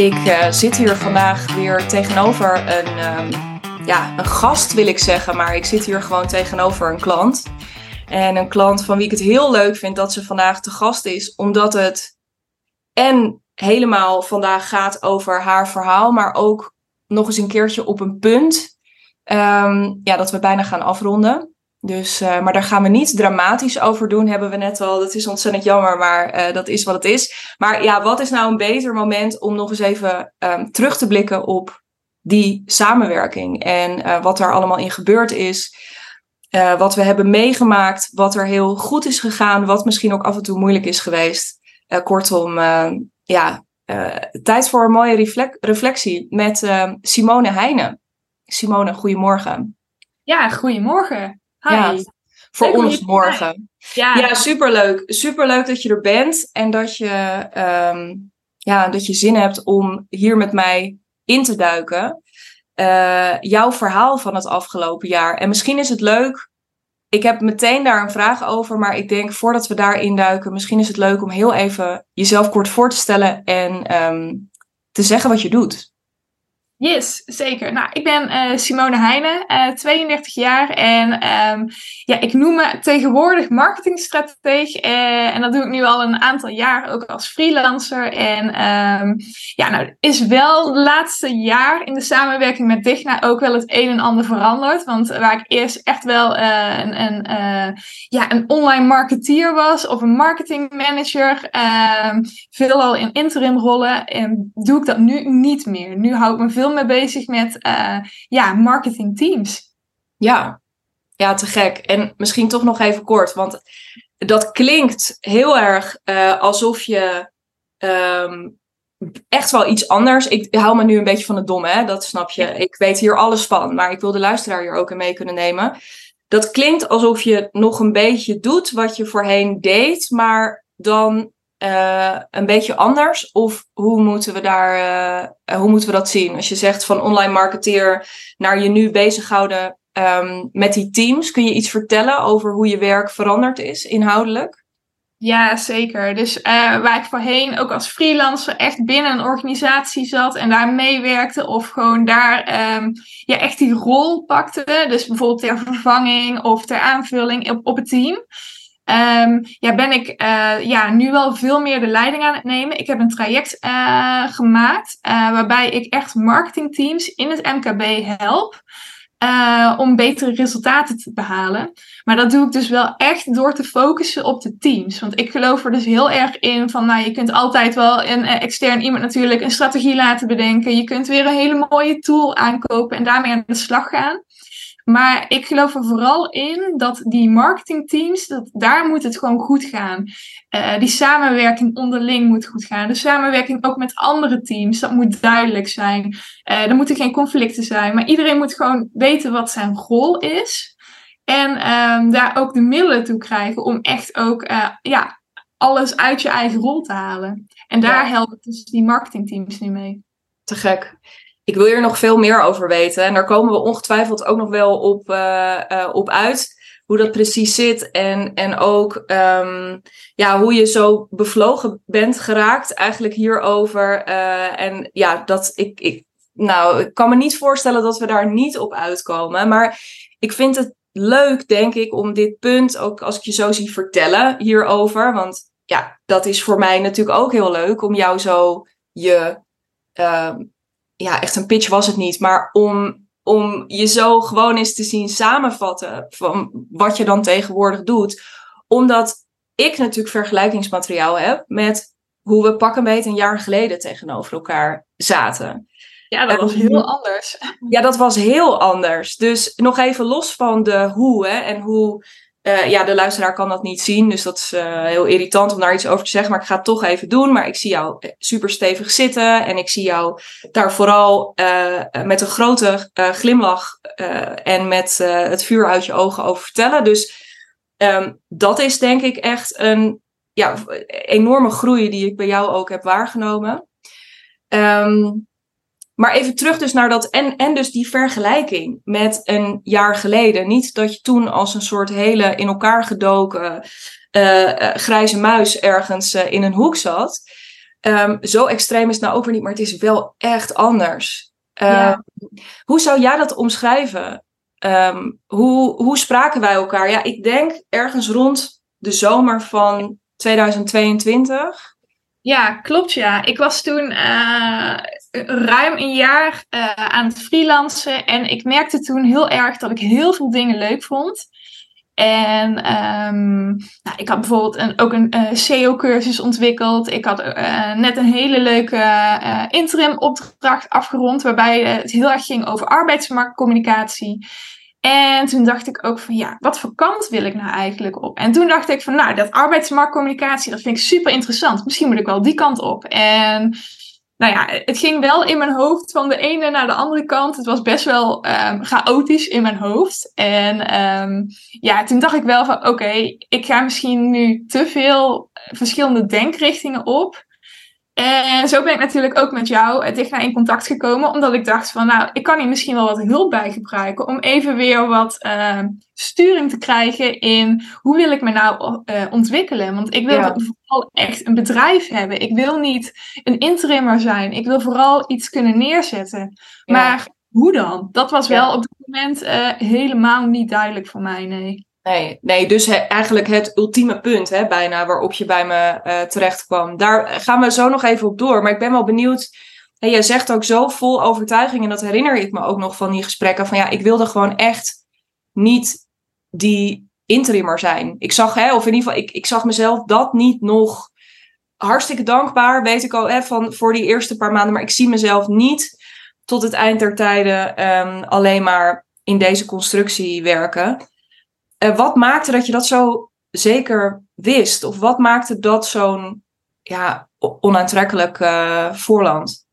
Ik uh, zit hier vandaag weer tegenover een, um, ja, een gast, wil ik zeggen. Maar ik zit hier gewoon tegenover een klant. En een klant van wie ik het heel leuk vind dat ze vandaag te gast is. Omdat het en helemaal vandaag gaat over haar verhaal. Maar ook nog eens een keertje op een punt. Um, ja, dat we bijna gaan afronden. Dus, uh, maar daar gaan we niet dramatisch over doen, hebben we net al. Dat is ontzettend jammer, maar uh, dat is wat het is. Maar ja, wat is nou een beter moment om nog eens even um, terug te blikken op die samenwerking en uh, wat er allemaal in gebeurd is. wat we hebben meegemaakt, wat er heel goed is gegaan, wat misschien ook af en toe moeilijk is geweest. kortom, ja, tijd voor een mooie reflectie met Simone Heijnen. Simone, goedemorgen. Ja, goedemorgen. Hi. Ja, voor ons morgen. Ja. ja, superleuk. Superleuk dat je er bent en dat je, um, ja, dat je zin hebt om hier met mij in te duiken. Uh, jouw verhaal van het afgelopen jaar. En misschien is het leuk. Ik heb meteen daar een vraag over, maar ik denk voordat we daar induiken, misschien is het leuk om heel even jezelf kort voor te stellen en um, te zeggen wat je doet. Yes, zeker. Nou, ik ben uh, Simone Heijnen, uh, eh, 32 jaar en um, ja, ik noem me tegenwoordig marketingstrateeg uh, en dat doe ik nu al een aantal jaar ook als freelancer. En um, ja, nou is wel het laatste jaar in de samenwerking met Digna ook wel het een en ander veranderd. Want waar ik eerst echt wel een, ja, een online marketeer was of een marketing manager, um, veelal in interim rollen, en doe ik dat nu niet meer. Nu hou ik me veel veel mee bezig met uh, ja, marketingteams. Ja. ja, te gek. En misschien toch nog even kort, want dat klinkt heel erg uh, alsof je um, echt wel iets anders. Ik hou me nu een beetje van het domme, hè? dat snap je. Ik weet hier alles van, maar ik wil de luisteraar hier ook in mee kunnen nemen. Dat klinkt alsof je nog een beetje doet wat je voorheen deed, maar dan uh, een beetje anders? Of hoe moeten we daar, uh, hoe moeten we dat zien? Als je zegt van online marketeer naar je nu bezighouden um, met die teams, kun je iets vertellen over hoe je werk veranderd is inhoudelijk? Ja, zeker. Dus uh, waar ik voorheen ook als freelancer echt binnen een organisatie zat en daar meewerkte of gewoon daar um, ja, echt die rol pakte. Dus bijvoorbeeld ter vervanging of ter aanvulling op, op het team. Um, ja, ben ik uh, ja, nu wel veel meer de leiding aan het nemen. Ik heb een traject uh, gemaakt uh, waarbij ik echt marketingteams in het MKB help. om betere resultaten te behalen. Maar dat doe ik dus wel echt door te focussen op de teams. Want ik geloof er dus heel erg in van, nou, je kunt altijd wel een extern iemand natuurlijk een strategie laten bedenken. Je kunt weer een hele mooie tool aankopen en daarmee aan de slag gaan. Maar ik geloof er vooral in dat die marketingteams, dat, daar moet het gewoon goed gaan. Uh, die samenwerking onderling moet goed gaan. De samenwerking ook met andere teams, dat moet duidelijk zijn. Uh, er moeten geen conflicten zijn. Maar iedereen moet gewoon weten wat zijn rol is. En uh, daar ook de middelen toe krijgen om echt ook uh, ja, alles uit je eigen rol te halen. En daar ja. helpen dus die marketingteams nu mee. Te gek ik wil hier nog veel meer over weten. En daar komen we ongetwijfeld ook nog wel op, uh, uh, op uit. Hoe dat precies zit. En, en ook um, ja, hoe je zo bevlogen bent geraakt eigenlijk hierover. Uh, en ja, dat ik, ik, nou, ik kan me niet voorstellen dat we daar niet op uitkomen. Maar ik vind het leuk, denk ik, om dit punt ook als ik je zo zie vertellen hierover. Want ja, dat is voor mij natuurlijk ook heel leuk om jou zo je uh, ja, echt een pitch was het niet, maar om, om je zo gewoon eens te zien samenvatten van wat je dan tegenwoordig doet. Omdat ik natuurlijk vergelijkingsmateriaal heb met hoe we pak een beetje een jaar geleden tegenover elkaar zaten. Ja, dat was heel anders. Ja, dat was heel anders. Dus nog even los van de hoe hè, en hoe uh, ja, de luisteraar kan dat niet zien, dus dat is uh, heel irritant om daar iets over te zeggen. Maar ik ga het toch even doen. Maar ik zie jou eh, super stevig zitten. En ik zie jou daar vooral uh, met een grote glimlach en met het vuur uit je ogen over vertellen. Dus um, dat is denk ik echt een ja, enorme groei die ik bij jou ook heb waargenomen. Um, maar even terug dus naar dat en, en dus die vergelijking met een jaar geleden. Niet dat je toen als een soort hele in elkaar gedoken uh, uh, grijze muis ergens uh, in een hoek zat. Ehm, zo extreem is het nou ook weer niet, maar het is wel echt anders. Ehm, Ja. Hoe zou jij dat omschrijven? Ehm, hoe, hoe spraken wij elkaar? Ja, ik denk ergens rond de zomer van 2022. Ja, klopt ja. Ik was toen eh, ruim een jaar eh, aan het freelancen en ik merkte toen heel erg dat ik heel veel dingen leuk vond. En ehm, nou, ik had bijvoorbeeld een, ook een eh, SEO-cursus ontwikkeld. Ik had eh, net een hele leuke eh, interim-opdracht afgerond, waarbij het heel erg ging over arbeidsmarktcommunicatie. En toen dacht ik ook van ja, wat voor kant wil ik nou eigenlijk op? En toen dacht ik van nou, dat arbeidsmarktcommunicatie, dat vind ik super interessant. Misschien moet ik wel die kant op. En nou ja, het ging wel in mijn hoofd van de ene naar de andere kant. Het was best wel ehm, chaotisch in mijn hoofd. En ehm, ja, toen dacht ik wel van oké, ik ga misschien nu te veel verschillende denkrichtingen op. En zo ben ik natuurlijk ook met jou eh, dicht naar in contact gekomen, omdat ik dacht van, nou, ik kan hier misschien wel wat hulp bij gebruiken om even weer wat uh, sturing te krijgen in hoe wil ik me nou uh, ontwikkelen. Want ik wil ja. vooral echt een bedrijf hebben. Ik wil niet een interimmer zijn. Ik wil vooral iets kunnen neerzetten. Ja. Maar hoe dan? Dat was wel ja. op dit moment uh, helemaal niet duidelijk voor mij, nee. Nee, nee, dus eigenlijk het ultieme punt, hè, bijna, waarop je bij me uh, terecht kwam. Daar gaan we zo nog even op door. Maar ik ben wel benieuwd. Jij zegt ook zo vol overtuiging, en dat herinner ik me ook nog van die gesprekken. Van ja, ik wilde gewoon echt niet die interimmer zijn. Ik zag, hè, of in ieder geval, ik, ik zag mezelf dat niet nog hartstikke dankbaar, weet ik al, hè, van, voor die eerste paar maanden. Maar ik zie mezelf niet tot het eind der tijden um, alleen maar in deze constructie werken. Uh, wat maakte dat je dat zo zeker wist? Of wat maakte dat zo'n ja, onaantrekkelijk uh, voorland?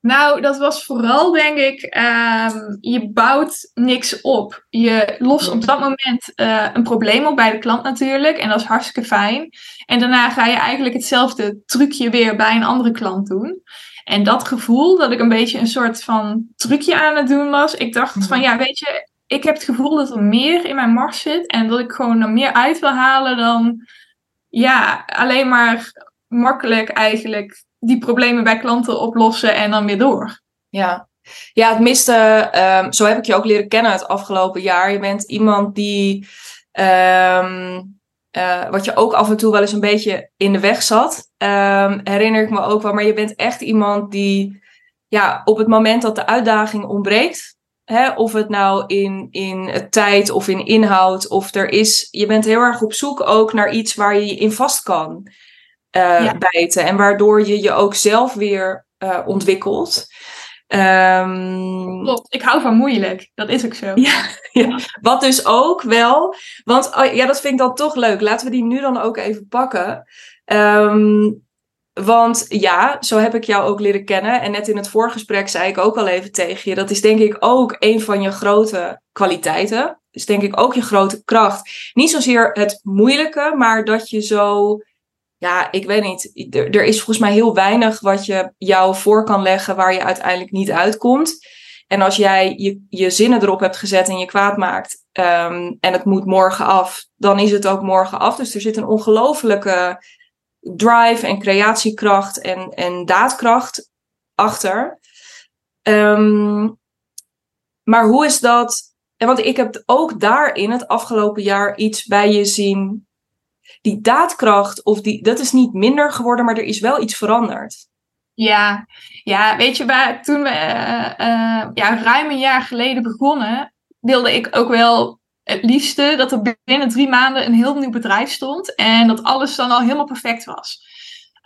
Nou, dat was vooral, denk ik, um, je bouwt niks op. Je lost op dat moment uh, een probleem op bij de klant natuurlijk. En dat is hartstikke fijn. En daarna ga je eigenlijk hetzelfde trucje weer bij een andere klant doen. En dat gevoel dat ik een beetje een soort van trucje aan het doen was. Ik dacht van, ja, weet je, ik heb het gevoel dat er meer in mijn mars zit en dat ik gewoon er meer uit wil halen dan ja, alleen maar makkelijk eigenlijk die problemen bij klanten oplossen en dan weer door. Ja, ja het miste, um, zo heb ik je ook leren kennen het afgelopen jaar. Je bent iemand die, um, uh, wat je ook af en toe wel eens een beetje in de weg zat, um, herinner ik me ook wel. Maar je bent echt iemand die, ja, op het moment dat de uitdaging ontbreekt, Hè, of het nou in, in tijd of in inhoud, of er is, je bent heel erg op zoek ook naar iets waar je in vast kan uh, ja. bijten. En waardoor je je ook zelf weer uh, ontwikkelt. Um, Klopt, ik hou van moeilijk. Dat is ook zo. Ja, ja. Wat dus ook wel, want oh, ja, dat vind ik dan toch leuk. Laten we die nu dan ook even pakken. Um, want ja, zo heb ik jou ook leren kennen. En net in het voorgesprek zei ik ook al even tegen je. Dat is denk ik ook een van je grote kwaliteiten. Dus denk ik ook je grote kracht. Niet zozeer het moeilijke, maar dat je zo. Ja, ik weet niet. Er, is volgens mij heel weinig wat je jou voor kan leggen waar je uiteindelijk niet uitkomt. En als jij je, zinnen erop hebt gezet en je kwaad maakt. Um, en het moet morgen af, dan is het ook morgen af. Dus er zit een ongelofelijke drive en creatiekracht en, en daadkracht achter. Um, maar hoe is dat? En want ik heb ook daarin het afgelopen jaar iets bij je zien. Die daadkracht, of die, dat is niet minder geworden, maar er is wel iets veranderd. Ja, ja weet je, waar, toen we uh, uh, ja, ruim een jaar geleden begonnen, wilde ik ook wel het liefste dat er binnen drie maanden een heel nieuw bedrijf stond en dat alles dan al helemaal perfect was.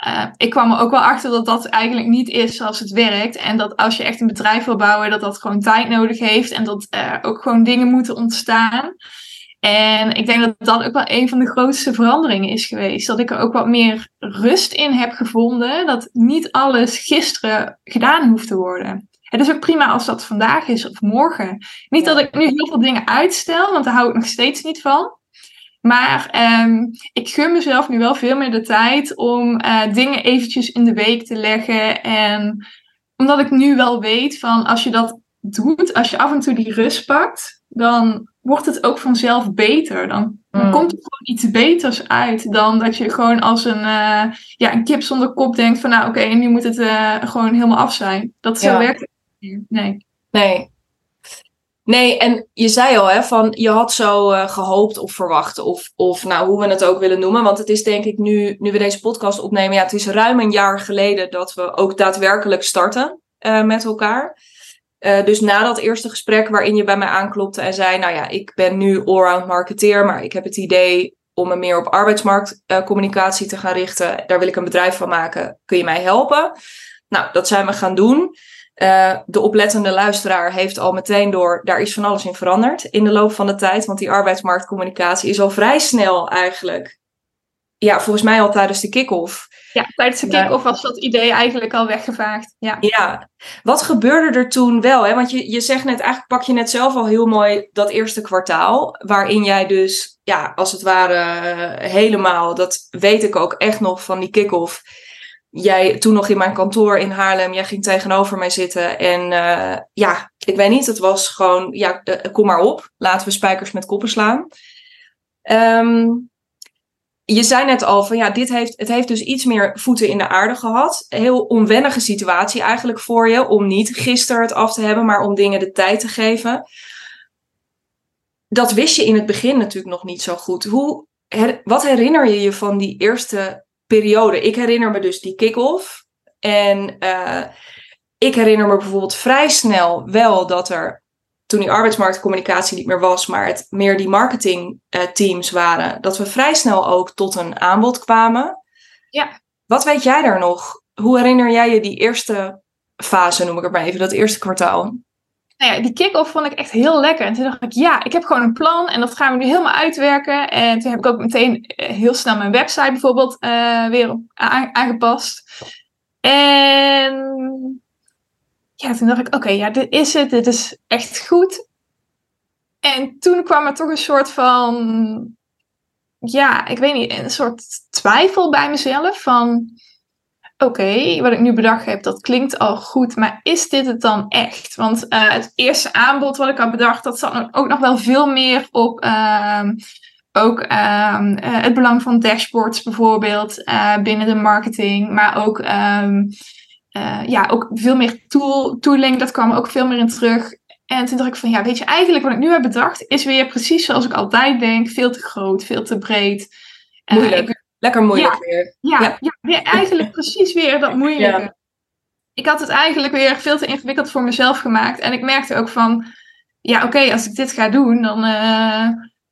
Uh, ik kwam er ook wel achter dat dat eigenlijk niet is zoals het werkt. En dat als je echt een bedrijf wil bouwen, dat dat gewoon tijd nodig heeft. En dat ook gewoon dingen moeten ontstaan. En ik denk dat dat ook wel een van de grootste veranderingen is geweest. Dat ik er ook wat meer rust in heb gevonden. Dat niet alles gisteren gedaan hoeft te worden. Het is ook prima als dat vandaag is of morgen. Niet dat ik nu heel veel dingen uitstel, want daar hou ik nog steeds niet van. Maar um, ik gun mezelf nu wel veel meer de tijd om uh, dingen eventjes in de week te leggen. En omdat ik nu wel weet van als je dat doet, als je af en toe die rust pakt, dan wordt het ook vanzelf beter. Dan, dan Mm. komt er gewoon iets beters uit dan dat je gewoon als een, eh, ja, een kip zonder kop denkt van nou oké, nu moet het eh, gewoon helemaal af zijn. Dat zo Ja. werkt Nee. Nee. Nee, en je zei al, hè, van je had zo eh, gehoopt of verwacht, of, of nou, hoe we het ook willen noemen. Want het is denk ik nu, nu we deze podcast opnemen, ja, het is ruim een jaar geleden dat we ook daadwerkelijk starten eh, met elkaar. Eh, dus na dat eerste gesprek waarin je bij mij aanklopte en zei, nou ja, ik ben nu allround marketeer, maar ik heb het idee om me meer op arbeidsmarktcommunicatie te gaan richten. Daar wil ik een bedrijf van maken. Kun je mij helpen? Nou, dat zijn we gaan doen. Eh, de oplettende luisteraar heeft al meteen door, daar is van alles in veranderd in de loop van de tijd. Want die arbeidsmarktcommunicatie is al vrij snel eigenlijk. Ja, volgens mij al tijdens de kick-off. Ja, tijdens de kick-off was dat idee eigenlijk al weggevaagd. Ja. Ja, wat gebeurde er toen wel? Hè? Want je, je zegt net, eigenlijk pak je net zelf al heel mooi dat eerste kwartaal. Waarin jij dus, ja, als het ware eh, helemaal, dat weet ik ook echt nog van die kick-off. Jij toen nog in mijn kantoor in Haarlem, jij ging tegenover mij zitten. En eh, ja, ik weet niet, het was gewoon, ja, eh, kom maar op. Laten we spijkers met koppen slaan. Ehm, je zei net al van ja, dit heeft, het heeft dus iets meer voeten in de aarde gehad. Een heel onwennige situatie eigenlijk voor je. Om niet gisteren het af te hebben, maar om dingen de tijd te geven. Dat wist je in het begin natuurlijk nog niet zo goed. Hoe, wat herinner je je van die eerste periode? Ik herinner me dus die kick-off. En eh, ik herinner me bijvoorbeeld vrij snel wel dat er toen die arbeidsmarktcommunicatie niet meer was, maar het meer die marketingteams waren, dat we vrij snel ook tot een aanbod kwamen. Ja. Wat weet jij daar nog? Hoe herinner jij je die eerste fase, noem ik het maar even, dat eerste kwartaal? Nou ja, die kick-off vond ik echt heel lekker. En toen dacht ik, ja, ik heb gewoon een plan en dat gaan we nu helemaal uitwerken. En toen heb ik ook meteen eh, heel snel mijn website bijvoorbeeld eh, weer aangepast. En ja, toen dacht ik, oké, ja, dit is het. Dit is echt goed. En toen kwam er toch een soort van, ja, ik weet niet, een soort twijfel bij mezelf van, oké, wat ik nu bedacht heb, dat klinkt al goed, maar is dit het dan echt? Want eh, het eerste aanbod wat ik had bedacht, dat zat ook nog wel veel meer op ehm, ook ehm, eh, het belang van dashboards bijvoorbeeld eh, binnen de marketing, maar ook, ehm, eh, ja, ook veel meer tool, tooling, dat kwam ook veel meer in terug. En toen dacht ik van, ja, weet je, eigenlijk wat ik nu heb bedacht, is weer precies zoals ik altijd denk, veel te groot, veel te breed. Moeilijk. Lekker moeilijk weer. ja, Ja. ja. weer eigenlijk precies weer dat moeilijke. Ja. Ik had het eigenlijk weer veel te ingewikkeld voor mezelf gemaakt. En ik merkte ook van, ja oké, als ik dit ga doen, dan, eh,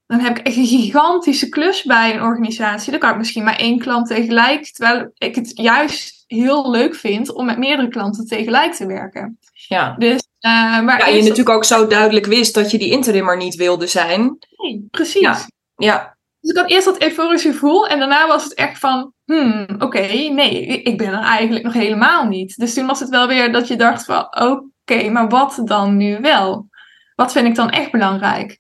dan heb ik echt een gigantische klus bij een organisatie. Dan kan ik misschien maar één klant tegelijk. Terwijl ik het juist heel leuk vind om met meerdere klanten tegelijk te werken. Ja. Dus, eh, maar Ja, en je natuurlijk ook zo duidelijk wist dat je die interimmer niet wilde zijn. Nee, precies. Ja. Ja, Dus ik had eerst dat euforische gevoel en daarna was het echt van, hmm, oké, nee, ik ben er eigenlijk nog helemaal niet. Dus toen was het wel weer dat je dacht van, oké, maar wat dan nu wel? Wat vind ik dan echt belangrijk?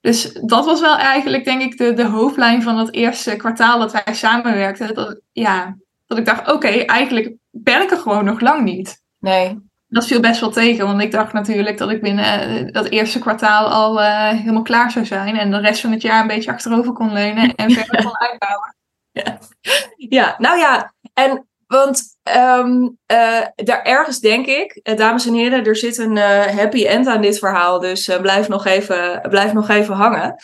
Dus dat was wel eigenlijk, denk ik, de, de hoofdlijn van het eerste kwartaal dat wij samenwerkten. Dat, ja, dat ik dacht, oké, eigenlijk ben ik er gewoon nog lang niet. nee. Dat viel best wel tegen, want ik dacht natuurlijk dat ik binnen eh, dat eerste kwartaal al eh, helemaal klaar zou zijn. En de rest van het jaar een beetje achterover kon leunen en verder kon uitbouwen. Ja, nou ja, en want ehm, eh, daar ergens denk ik, dames en heren, er zit een happy end aan dit verhaal, dus blijf, nog even, blijf nog even hangen.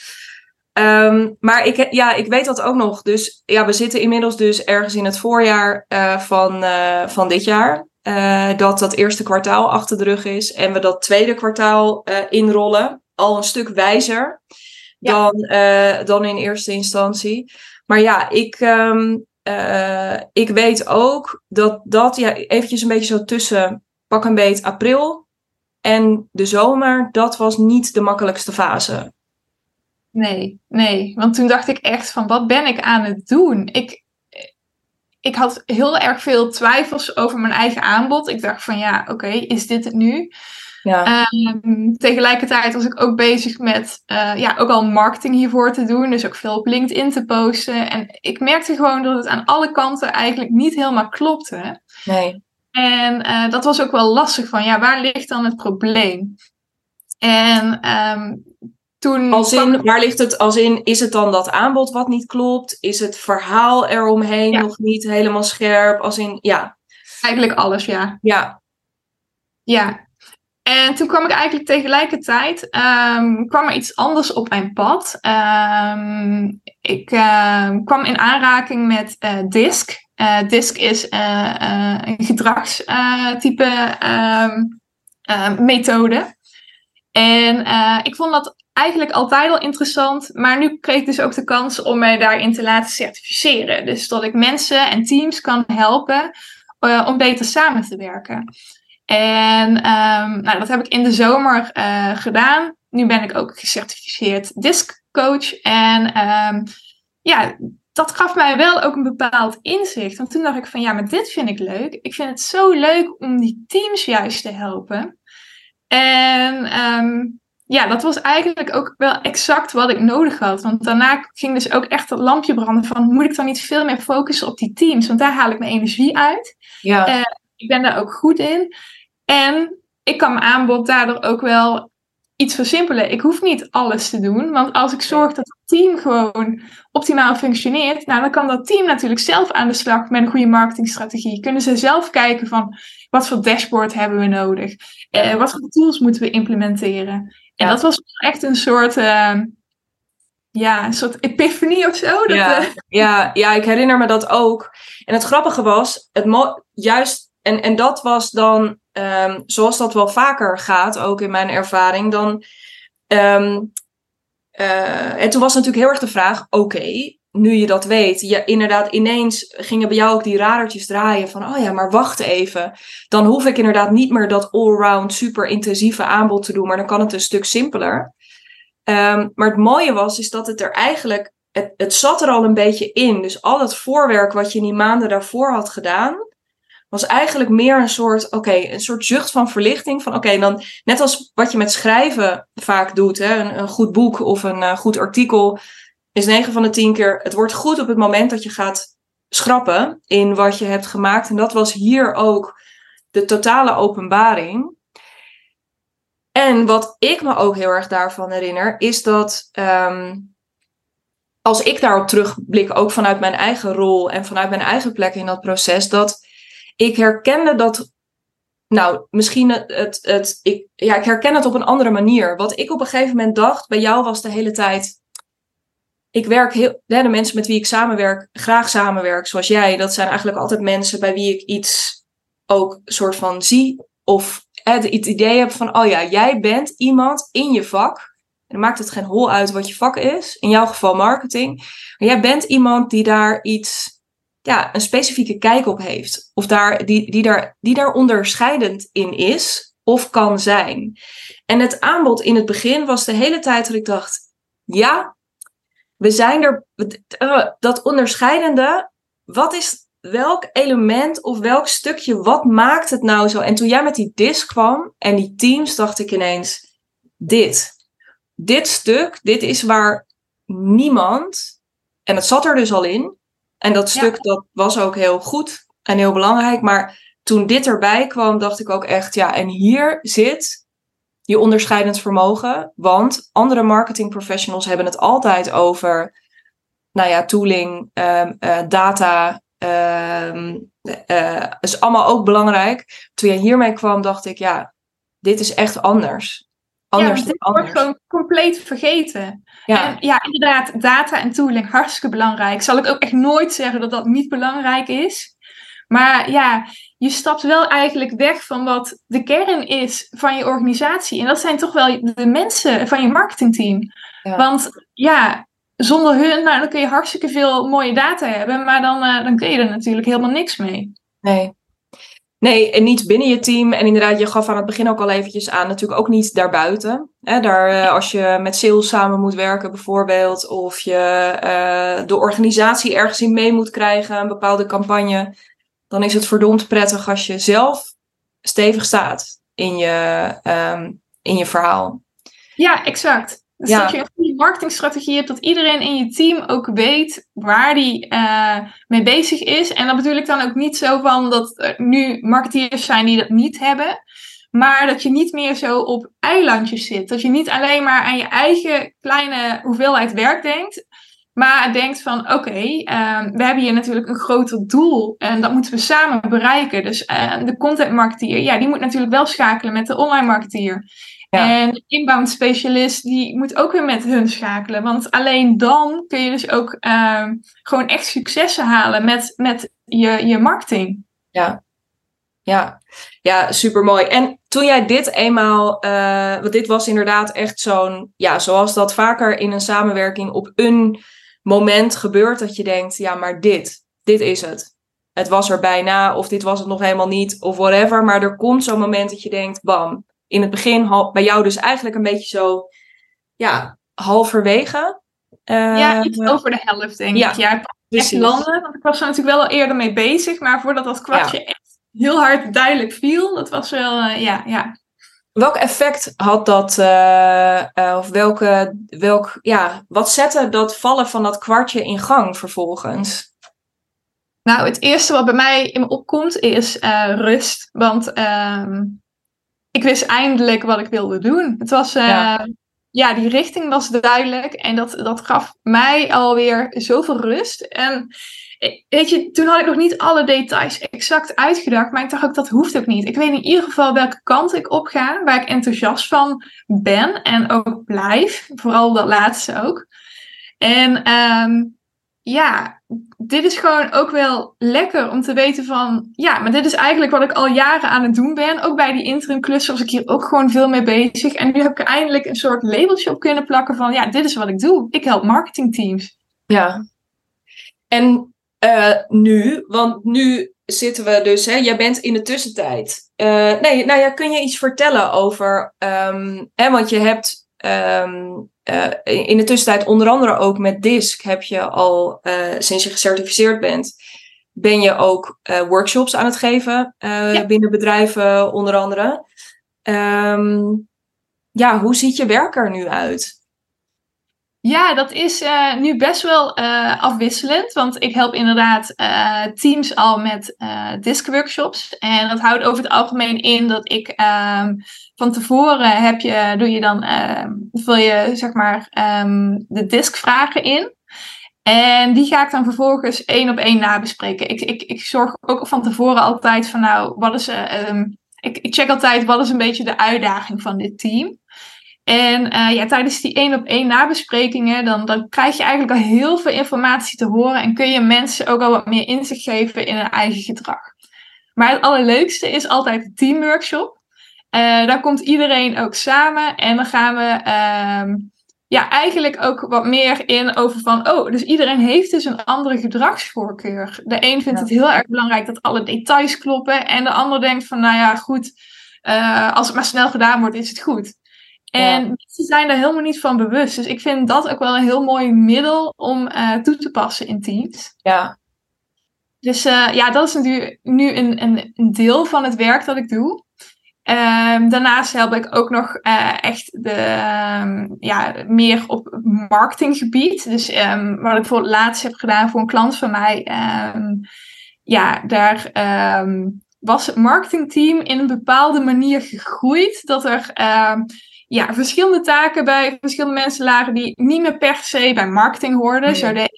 Ehm, maar ik, ja, ik weet dat ook nog. Dus ja, we zitten inmiddels dus ergens in het voorjaar van, van dit jaar. Eh, dat dat eerste kwartaal achter de rug is. En we dat tweede kwartaal eh, inrollen. Al een stuk wijzer Ja. dan, eh, dan in eerste instantie. Maar ja, ik, ehm, eh, ik weet ook dat dat ja, eventjes een beetje zo tussen pak een beet april en de zomer, dat was niet de makkelijkste fase. Nee, nee. Want toen dacht ik echt van, wat ben ik aan het doen? Ik, ik had heel erg veel twijfels over mijn eigen aanbod. Ik dacht van, ja, oké, is dit het nu? Ja, Ehm, tegelijkertijd was ik ook bezig met eh, ja, ook al marketing hiervoor te doen. Dus ook veel op LinkedIn te posten. En ik merkte gewoon dat het aan alle kanten eigenlijk niet helemaal klopte. nee. En eh, dat was ook wel lastig van, ja, waar ligt dan het probleem? En ehm, toen... Als in, waar ligt het, als in, is het dan dat aanbod wat niet klopt? Is het verhaal eromheen nog niet helemaal scherp? Als in, ja. Eigenlijk alles, ja. Ja. Ja. En toen kwam ik eigenlijk tegelijkertijd, um, kwam er iets anders op mijn pad. Um, ik uh, kwam in aanraking met uh, DISC. Uh, DISC is uh, een gedragstype methode. En ik vond dat eigenlijk altijd al interessant, maar nu kreeg ik dus ook de kans om mij daarin te laten certificeren. Dus dat ik mensen en teams kan helpen om beter samen te werken. En um, nou, dat heb ik in de zomer uh, gedaan. Nu ben ik ook gecertificeerd DISC coach. En um, ja, dat gaf mij wel ook een bepaald inzicht. Want toen dacht ik van ja, maar dit vind ik leuk. Ik vind het zo leuk om die teams juist te helpen. En um, ja, dat was eigenlijk ook wel exact wat ik nodig had. Want daarna ging dus ook echt dat lampje branden van... moet ik dan niet veel meer focussen op die teams? Want daar haal ik mijn energie uit. Ja. Uh, ik ben daar ook goed in. En ik kan mijn aanbod daardoor ook wel iets versimpelen. Ik hoef niet alles te doen, want als ik zorg dat het team gewoon optimaal functioneert, nou, dan kan dat team natuurlijk zelf aan de slag met een goede marketingstrategie. Kunnen ze zelf kijken van wat voor dashboard hebben we nodig? Eh, wat voor tools moeten we implementeren? En dat was echt een soort, uh, ja, een soort epiphanie of zo. Dat, ja, ja, ja, ik herinner me dat ook. En het grappige was, het juist, en, en dat was dan um, zoals dat wel vaker gaat, ook in mijn ervaring, dan. Um, uh, en toen was natuurlijk heel erg de vraag: oké, nu je dat weet, je, inderdaad, ineens gingen bij jou ook die radertjes draaien van: oh ja, maar wacht even. Dan hoef ik inderdaad niet meer dat allround super intensieve aanbod te doen, maar dan kan het een stuk simpeler. Um, maar het mooie was, is dat het er eigenlijk, het, het zat er al een beetje in. Dus al het voorwerk wat je in die maanden daarvoor had gedaan, was eigenlijk meer een soort, oké, een soort zucht van verlichting. Van oké, dan net als wat je met schrijven vaak doet, hè, een, goed boek of een uh, goed artikel, is 9 van de 10 keer, het wordt goed op het moment dat je gaat schrappen in wat je hebt gemaakt. En dat was hier ook de totale openbaring. En wat ik me ook heel erg daarvan herinner, is dat um, als ik daarop terugblik, ook vanuit mijn eigen rol en vanuit mijn eigen plek in dat proces, dat ik herkende dat. Nou, misschien het, het, het, ik, ja, ik herken het op een andere manier. Wat ik op een gegeven moment dacht bij jou was de hele tijd. Ik werk heel. De mensen met wie ik samenwerk, graag samenwerk, zoals jij, dat zijn eigenlijk altijd mensen bij wie ik iets ook soort van zie. Of het idee heb van: oh ja, jij bent iemand in je vak. En dan maakt het geen hol uit wat je vak is. In jouw geval marketing. Maar jij bent iemand die daar iets ja, een specifieke kijk op heeft. Of daar, die, die, daar, die daar onderscheidend in is of kan zijn. En het aanbod in het begin was de hele tijd dat ik dacht: ja, we zijn er. Uh, dat onderscheidende, wat is welk element of welk stukje, wat maakt het nou zo? En toen jij met die disc kwam en die teams, dacht ik ineens: dit. Dit stuk, dit is waar niemand, en het zat er dus al in, en dat stuk dat was ook heel goed en heel belangrijk. Maar toen dit erbij kwam, dacht ik ook echt, ja, en hier zit je onderscheidend vermogen. Want andere marketing professionals hebben het altijd over, nou ja, tooling, um, uh, data. Um, uh, is allemaal ook belangrijk. Toen jij hiermee kwam, dacht ik, ja, dit is echt anders anders ja, dit wordt gewoon compleet vergeten. Ja. En ja, inderdaad, data en tooling hartstikke belangrijk. Zal ik ook echt nooit zeggen dat dat niet belangrijk is. Maar ja, je stapt wel eigenlijk weg van wat de kern is van je organisatie. En dat zijn toch wel de mensen van je marketingteam. Ja. Want ja, zonder hun, nou, dan kun je hartstikke veel mooie data hebben. Maar dan, uh, dan kun je er natuurlijk helemaal niks mee. Nee, Nee, en niet binnen je team. En inderdaad, je gaf aan het begin ook al eventjes aan, natuurlijk ook niet daarbuiten. Hè, daar, eh, als je met sales samen moet werken bijvoorbeeld, of je uh, de organisatie ergens in mee moet krijgen, een bepaalde campagne, dan is het verdomd prettig als je zelf stevig staat in je, um, in je verhaal. Ja, exact. Dus ja. dat je een goede marketingstrategie hebt, dat iedereen in je team ook weet waar die uh, mee bezig is. En dat bedoel ik dan ook niet zo van dat er nu marketeers zijn die dat niet hebben. Maar dat je niet meer zo op eilandjes zit. Dat je niet alleen maar aan je eigen kleine hoeveelheid werk denkt. Maar denkt van oké, ehm, we hebben hier natuurlijk een groter doel. En dat moeten we samen bereiken. Dus uh, de content marketeer, ja, die moet natuurlijk wel schakelen met de online marketeer. En de inbound specialist, die moet ook weer met hun schakelen. Want alleen dan kun je dus ook ehm, gewoon echt successen halen met, met je, je marketing. Ja, ja, ja, super mooi. En toen jij dit eenmaal, uh, want dit was inderdaad echt zo'n, ja, zoals dat vaker in een samenwerking op een moment gebeurt, dat je denkt, ja, maar dit, dit is het. Het was er bijna, of dit was het nog helemaal niet, of whatever. Maar er komt zo'n moment dat je denkt, bam, in het begin bij jou dus eigenlijk een beetje zo, ja, halverwege. Uh, ja, iets over de helft, denk ja, ik. Ja, echt landen. Want ik was er natuurlijk wel al eerder mee bezig, maar voordat dat kwartje echt heel hard duidelijk viel, dat was wel, uh, ja, ja. Welk effect had dat, uh, of welke, welk, ja, wat zette dat vallen van dat kwartje in gang vervolgens? Nou, het eerste wat bij mij in me opkomt is rust. Want ehm, ik wist eindelijk wat ik wilde doen. Het was, uh, ja. die richting was duidelijk en dat, dat gaf mij alweer zoveel rust. En weet je, toen had ik nog niet alle details exact uitgedacht, maar ik dacht ook dat hoeft ook niet. Ik weet in ieder geval welke kant ik op ga, waar ik enthousiast van ben en ook blijf. Vooral dat laatste ook. En um, ja, dit is gewoon ook wel lekker om te weten van, ja, maar dit is eigenlijk wat ik al jaren aan het doen ben. Ook bij die interim klussen was ik hier ook gewoon veel mee bezig. En nu heb ik eindelijk een soort labeltje op kunnen plakken van, ja, dit is wat ik doe. Ik help marketingteams. Ja. En uh, nu, want nu zitten we dus, hè, jij bent in de tussentijd. Uh, nee, nou ja, kun je iets vertellen over, um, hè, want je hebt Um, uh, in de tussentijd, onder andere ook met DISC, heb je al sinds je gecertificeerd bent, ben je ook workshops aan het geven ja. binnen bedrijven, onder andere. Um, ja, hoe ziet je werk er nu uit? Ja, dat is uh, nu best wel uh, afwisselend. Want ik help inderdaad uh, teams al met disc workshops. En dat houdt over het algemeen in dat ik um, van tevoren heb je, doe je dan, ehm, vul je zeg maar um, de diskvragen in. En die ga ik dan vervolgens één op één nabespreken. Ik, ik, ik zorg ook van tevoren altijd van nou, wat is, ik, ik check altijd wat is een beetje de uitdaging van dit team. En uh, ja, tijdens die één op één nabesprekingen, dan, dan krijg je eigenlijk al heel veel informatie te horen en kun je mensen ook al wat meer inzicht geven in hun eigen gedrag. Maar het allerleukste is altijd de teamworkshop. Uh, daar komt iedereen ook samen en dan gaan we uh, ja, eigenlijk ook wat meer in over van, oh, dus iedereen heeft dus een andere gedragsvoorkeur. De een vindt het heel erg belangrijk dat alle details kloppen en de ander denkt van, nou ja, goed, uh, als het maar snel gedaan wordt, is het goed. En mensen zijn daar helemaal niet van bewust. Dus ik vind dat ook wel een heel mooi middel om uh, toe te passen in teams. Ja. Dus uh, ja, dat is natuurlijk nu een, een, een, deel van het werk dat ik doe. Um, daarnaast help ik ook nog uh, echt de, um, ja, meer op marketinggebied. Dus um, wat ik bijvoorbeeld laatst heb gedaan voor een klant van mij. ja, daar was het marketingteam in een bepaalde manier gegroeid. Dat er ja, verschillende taken bij verschillende mensen lagen die niet meer per se bij marketing hoorden. Nee. Zo deed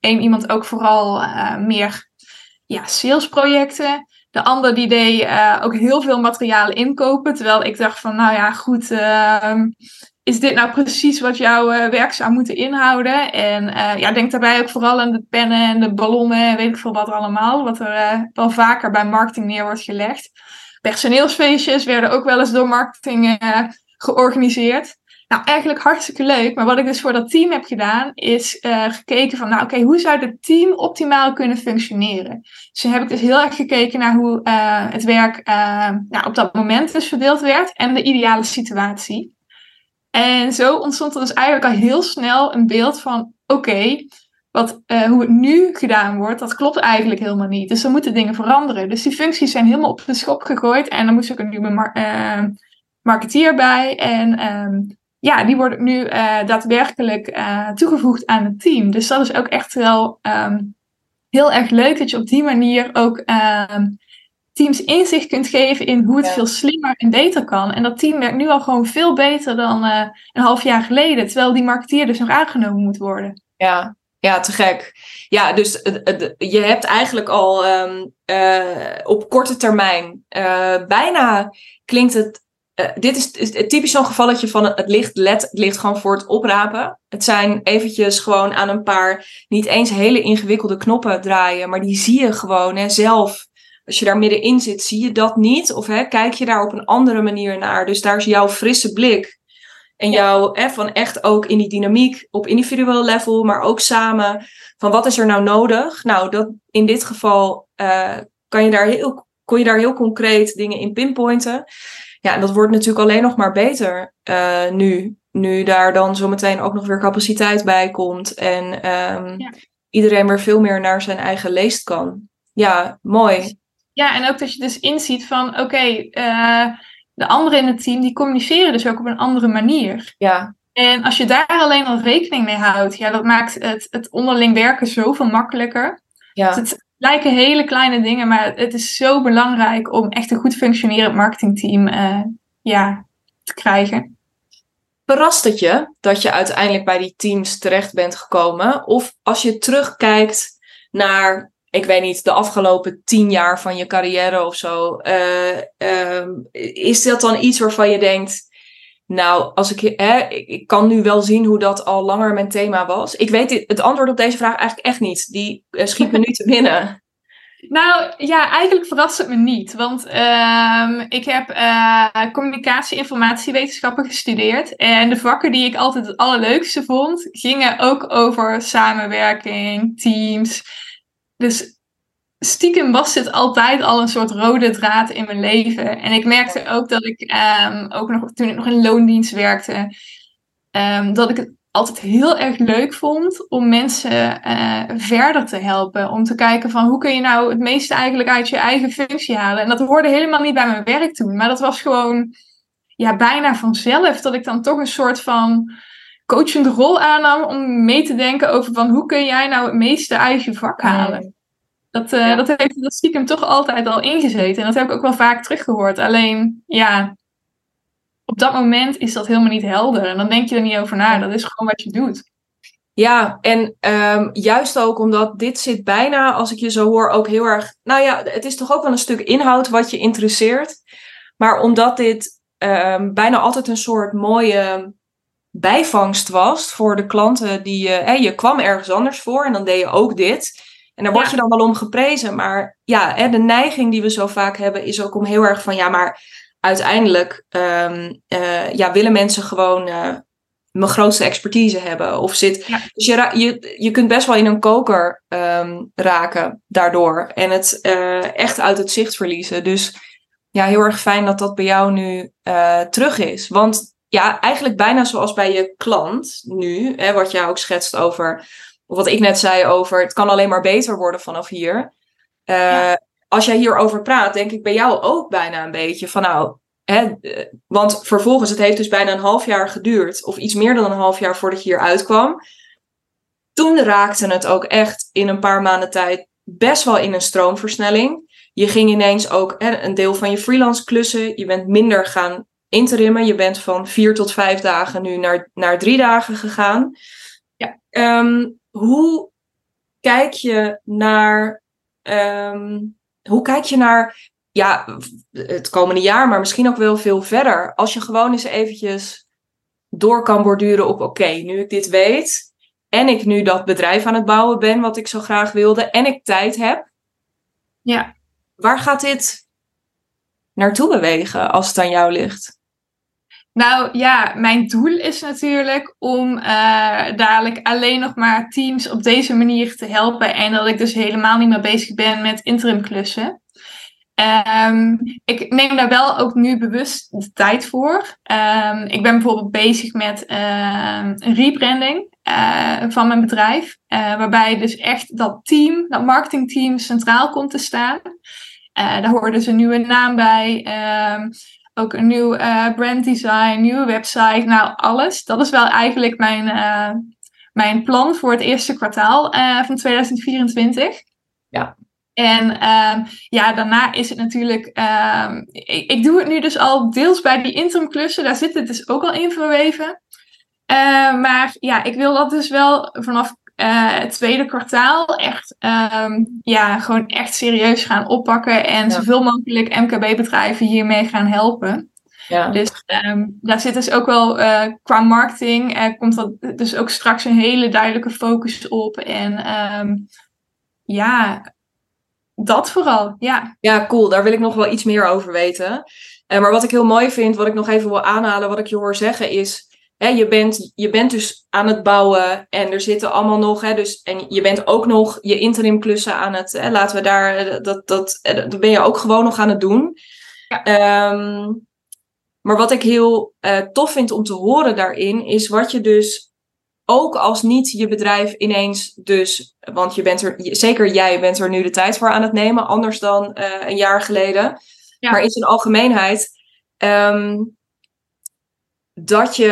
één iemand ook vooral uh, meer ja, salesprojecten. De ander die deed uh, ook heel veel materialen inkopen. Terwijl ik dacht van, nou ja, goed, uh, is dit nou precies wat jouw uh, werk zou moeten inhouden? En ja, denk daarbij ook vooral aan de pennen en de ballonnen en weet ik veel wat allemaal. Wat er wel vaker bij marketing neer wordt gelegd. Personeelsfeestjes werden ook wel eens door marketing georganiseerd. Nou, eigenlijk hartstikke leuk. Maar wat ik dus voor dat team heb gedaan, is uh, gekeken van, nou oké, hoe zou het team optimaal kunnen functioneren? Dus dan heb ik dus heel erg gekeken naar hoe uh, het werk uh, nou, op dat moment dus verdeeld werd en de ideale situatie. En zo ontstond er dus eigenlijk al heel snel een beeld van, oké, wat, hoe het nu gedaan wordt, dat klopt eigenlijk helemaal niet. Dus er moeten dingen veranderen. Dus die functies zijn helemaal op de schop gegooid en dan moest ook een nieuwe marketeer bij. En um, ja, die wordt nu uh, daadwerkelijk uh, toegevoegd aan het team. Dus dat is ook echt wel um, heel erg leuk dat je op die manier ook um, teams inzicht kunt geven in hoe het veel slimmer en beter kan. En dat team werkt nu al gewoon veel beter dan uh, een half jaar geleden, terwijl die marketeer dus nog aangenomen moet worden. Ja, ja, te gek. Ja, dus je hebt eigenlijk al um, uh, op korte termijn uh, bijna klinkt het. Uh, dit is, is typisch zo'n gevalletje van het ligt, let, het ligt gewoon voor het oprapen. Het zijn eventjes gewoon aan een paar niet eens hele ingewikkelde knoppen draaien, maar die zie je gewoon hè, zelf. Als je daar middenin zit, zie je dat niet? Of hè, kijk je daar op een andere manier naar? Dus daar is jouw frisse blik en jou hè, van echt ook in die dynamiek op individueel level, maar ook samen. Van wat is er nou nodig? Nou, dat, in dit geval uh, kan je daar heel, kon je daar heel concreet dingen in pinpointen. Ja, en dat wordt natuurlijk alleen nog maar beter uh, nu. Nu daar dan zometeen ook nog weer capaciteit bij komt. En um, ja. iedereen weer veel meer naar zijn eigen leest kan. Ja, mooi. Ja, en ook dat je dus inziet van oké, okay, uh, de anderen in het team die communiceren dus ook op een andere manier. Ja. En als je daar alleen al rekening mee houdt, ja, dat maakt het, het onderling werken zoveel makkelijker. Ja. Dus het lijken hele kleine dingen, maar het is zo belangrijk om echt een goed functionerend marketingteam uh, ja, te krijgen. Verrast het je dat je uiteindelijk bij die teams terecht bent gekomen? Of als je terugkijkt naar ik weet niet, de afgelopen tien jaar van je carrière of zo. Uh, uh, is dat dan iets waarvan je denkt, nou, als ik, hè, ik kan nu wel zien hoe dat al langer mijn thema was. Ik weet het antwoord op deze vraag eigenlijk echt niet. Die uh, schiet me nu te binnen. Nou ja, eigenlijk verrast het me niet. Want uh, ik heb uh, communicatie- en informatiewetenschappen gestudeerd. En de vakken die ik altijd het allerleukste vond, gingen ook over samenwerking, teams. Dus stiekem was dit altijd al een soort rode draad in mijn leven. En ik merkte ook dat ik, um, ook nog, toen ik nog in loondienst werkte, um, dat ik het altijd heel erg leuk vond om mensen uh, verder te helpen. Om te kijken van hoe kun je nou het meeste eigenlijk uit je eigen functie halen. En dat hoorde helemaal niet bij mijn werk toen. Maar dat was gewoon ja, bijna vanzelf dat ik dan toch een soort van coachende rol aannam om mee te denken over van hoe kun jij nou het meeste uit je vak halen. Dat, uh, ja. dat heeft dat stiekem toch altijd al ingezeten. En dat heb ik ook wel vaak teruggehoord. Alleen, ja, op dat moment is dat helemaal niet helder. En dan denk je er niet over na. Dat is gewoon wat je doet. Ja, en um, juist ook omdat dit zit bijna, als ik je zo hoor, ook heel erg. Nou ja, het is toch ook wel een stuk inhoud wat je interesseert. Maar omdat dit um, bijna altijd een soort mooie bijvangst was voor de klanten die je. Hè, je kwam ergens anders voor en dan deed je ook dit. En daar word je dan wel om geprezen. Maar ja, hè, de neiging die we zo vaak hebben is ook om heel erg van ja, maar uiteindelijk um, uh, ja, willen mensen gewoon uh, mijn grootste expertise hebben. Of zit. Ja. Dus je, je, je kunt best wel in een koker um, raken daardoor. En het uh, echt uit het zicht verliezen. Dus ja, heel erg fijn dat dat bij jou nu terug is. Want ja, eigenlijk bijna zoals bij je klant nu, hè, wat jij ook schetst over, of wat ik net zei over, het kan alleen maar beter worden vanaf hier. Uh, ja. Als jij hierover praat, denk ik bij jou ook bijna een beetje van nou, hè, want vervolgens, het heeft dus bijna een half jaar geduurd, of iets meer dan een half jaar voordat je hier uitkwam. Toen raakte het ook echt in een paar maanden tijd best wel in een stroomversnelling. Je ging ineens ook hè, een deel van je freelance klussen, je bent minder gaan interimmen. Je bent van vier tot vijf dagen nu naar, naar drie dagen gegaan. Ja. Um, hoe kijk je naar. Um, hoe kijk je naar ja, het komende jaar, maar misschien ook wel veel verder. Als je gewoon eens eventjes door kan borduren op: oké, okay, nu ik dit weet. En ik nu dat bedrijf aan het bouwen ben, wat ik zo graag wilde. En ik tijd heb. Ja. Waar gaat dit naartoe bewegen als het aan jou ligt? Nou ja, mijn doel is natuurlijk om uh, dadelijk alleen nog maar teams op deze manier te helpen. En dat ik dus helemaal niet meer bezig ben met interim klussen. Um, ik neem daar wel ook nu bewust de tijd voor. Um, ik ben bijvoorbeeld bezig met uh, een rebranding uh, van mijn bedrijf. Uh, waarbij dus echt dat team, dat marketingteam centraal komt te staan. daar hoort dus een nieuwe naam bij. Um, ook een nieuw uh, branddesign, nieuwe website, nou alles. Dat is wel eigenlijk mijn, uh, mijn plan voor het eerste kwartaal uh, van 2024. Ja. En um, ja, daarna is het natuurlijk. Um, ik, ik, doe het nu dus al deels bij die interimklussen. Daar zit het dus ook al in verweven. Uh, maar ja, ik wil dat dus wel vanaf uh, het tweede kwartaal echt, um, ja, gewoon echt serieus gaan oppakken. En ja. zoveel mogelijk MKB-bedrijven hiermee gaan helpen. Ja. Dus um, daar zit dus ook wel uh, qua marketing, uh, komt dat dus ook straks een hele duidelijke focus op. En um, ja, dat vooral, ja. Ja, cool. Daar wil ik nog wel iets meer over weten. Maar wat ik heel mooi vind, wat ik nog even wil aanhalen, wat ik je hoor zeggen, is. Hè, je, bent, je bent dus aan het bouwen en er zitten allemaal nog. Hè, dus, en je bent ook nog je interim klussen aan het. Hè, laten we daar. Dat, dat, dat ben je ook gewoon nog aan het doen. Ja. Um, maar wat ik heel uh, tof vind om te horen daarin, is wat je dus ook als niet je bedrijf ineens dus, want je bent er, zeker jij bent er nu de tijd voor aan het nemen, anders dan uh, een jaar geleden. Ja. Maar in zijn algemeenheid, um, dat je,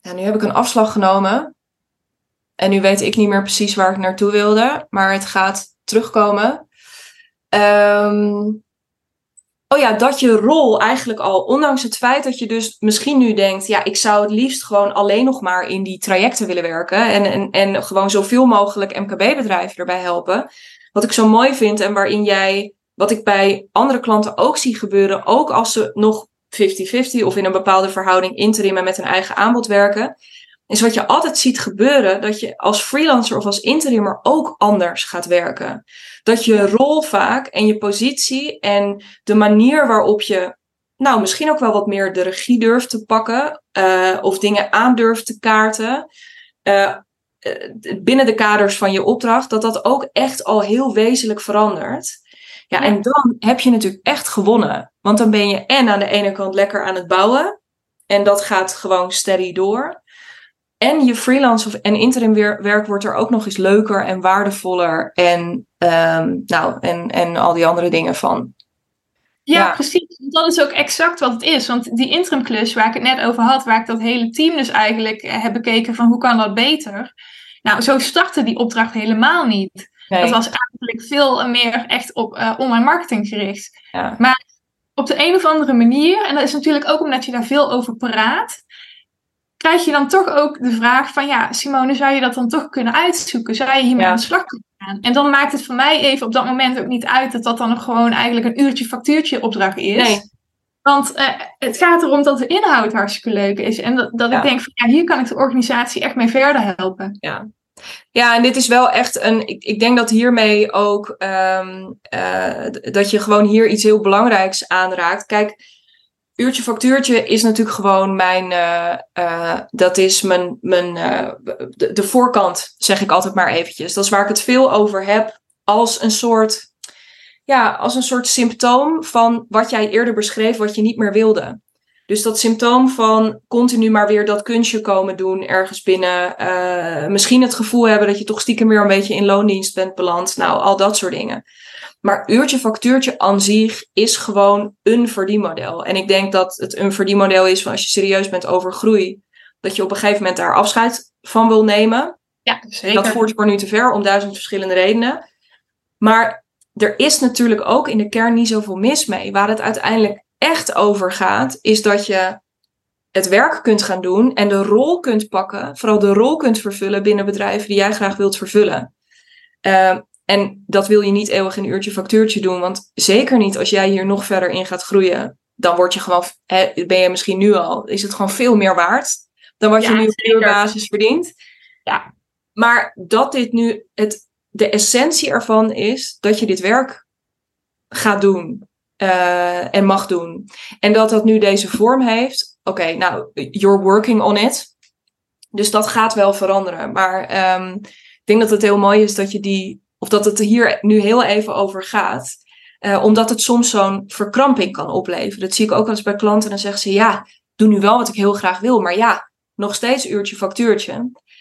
ja, nu heb ik een afslag genomen en nu weet ik niet meer precies waar ik naartoe wilde, maar het gaat terugkomen. Um, Oh ja, dat je rol eigenlijk al, ondanks het feit dat je dus misschien nu denkt, ja, ik zou het liefst gewoon alleen nog maar in die trajecten willen werken en, en, en gewoon zoveel mogelijk MKB-bedrijven erbij helpen. Wat ik zo mooi vind en waarin jij, wat ik bij andere klanten ook zie gebeuren, ook als ze nog 50-50 of in een bepaalde verhouding interim en met een eigen aanbod werken, is wat je altijd ziet gebeuren, dat je als freelancer of als interimmer ook anders gaat werken. Dat je rol vaak en je positie en de manier waarop je, nou misschien ook wel wat meer de regie durft te pakken, uh, of dingen aandurft te kaarten, uh, binnen de kaders van je opdracht, dat dat ook echt al heel wezenlijk verandert. Ja, en dan heb je natuurlijk echt gewonnen. Want dan ben je en aan de ene kant lekker aan het bouwen. En dat gaat gewoon steady door. En je freelance of, en interim werk wordt er ook nog eens leuker en waardevoller. En, um, nou, en, en al die andere dingen van. Ja, ja, precies. Dat is ook exact wat het is. Want die interimklus waar ik het net over had, waar ik dat hele team dus eigenlijk eh, heb bekeken van hoe kan dat beter. Nou, zo startte die opdracht helemaal niet. Nee. Dat was eigenlijk veel meer echt op uh, online marketing gericht. Ja. Maar op de een of andere manier, en dat is natuurlijk ook omdat je daar veel over praat, krijg je dan toch ook de vraag van, ja, Simone, zou je dat dan toch kunnen uitzoeken? Zou je hiermee ja. aan de slag kunnen gaan? En dan maakt het voor mij even op dat moment ook niet uit dat dat dan nog gewoon eigenlijk een uurtje factuurtje opdracht is. Nee. Want uh, het gaat erom dat de inhoud hartstikke leuk is. En dat, dat ja. ik denk van, ja, hier kan ik de organisatie echt mee verder helpen. Ja, ja, en dit is wel echt een. Ik, ik denk dat hiermee ook. Um, uh, dat je gewoon hier iets heel belangrijks aanraakt. Kijk, uurtje factuurtje is natuurlijk gewoon mijn, uh, uh, dat is mijn, mijn de, de, voorkant, zeg ik altijd maar eventjes. Dat is waar ik het veel over heb als een soort, ja, als een soort symptoom van wat jij eerder beschreef, wat je niet meer wilde. Dus dat symptoom van continu maar weer dat kunstje komen doen ergens binnen. misschien het gevoel hebben dat je toch stiekem weer een beetje in loondienst bent beland. Nou, al dat soort dingen. Maar uurtje factuurtje aan zich is gewoon een verdienmodel. En ik denk dat het een verdienmodel is van als je serieus bent over groei, dat je op een gegeven moment daar afscheid van wil nemen. Ja, zeker. Dat voert voor nu te ver om duizend verschillende redenen. Maar er is natuurlijk ook in de kern niet zoveel mis mee. Waar het uiteindelijk echt over gaat, is dat je het werk kunt gaan doen en de rol kunt pakken, vooral de rol kunt vervullen binnen bedrijven die jij graag wilt vervullen. Uh, en dat wil je niet eeuwig een uurtje factuurtje doen. Want zeker niet als jij hier nog verder in gaat groeien. Dan word je gewoon, ben je misschien nu al, is het gewoon veel meer waard. Dan wat ja, je nu op uurbasis verdient. Ja. Maar dat dit nu, het, de essentie ervan is dat je dit werk gaat doen. Uh, en mag doen. En dat dat nu deze vorm heeft. Oké, okay, nou, you're working on it. Dus dat gaat wel veranderen. Maar um, ik denk dat het heel mooi is dat je die of dat het er hier nu heel even over gaat. Uh, omdat het soms zo'n verkramping kan opleveren. Dat zie ik ook wel eens bij klanten. Dan zeggen ze, ja, doe nu wel wat ik heel graag wil. Maar ja, nog steeds uurtje factuurtje.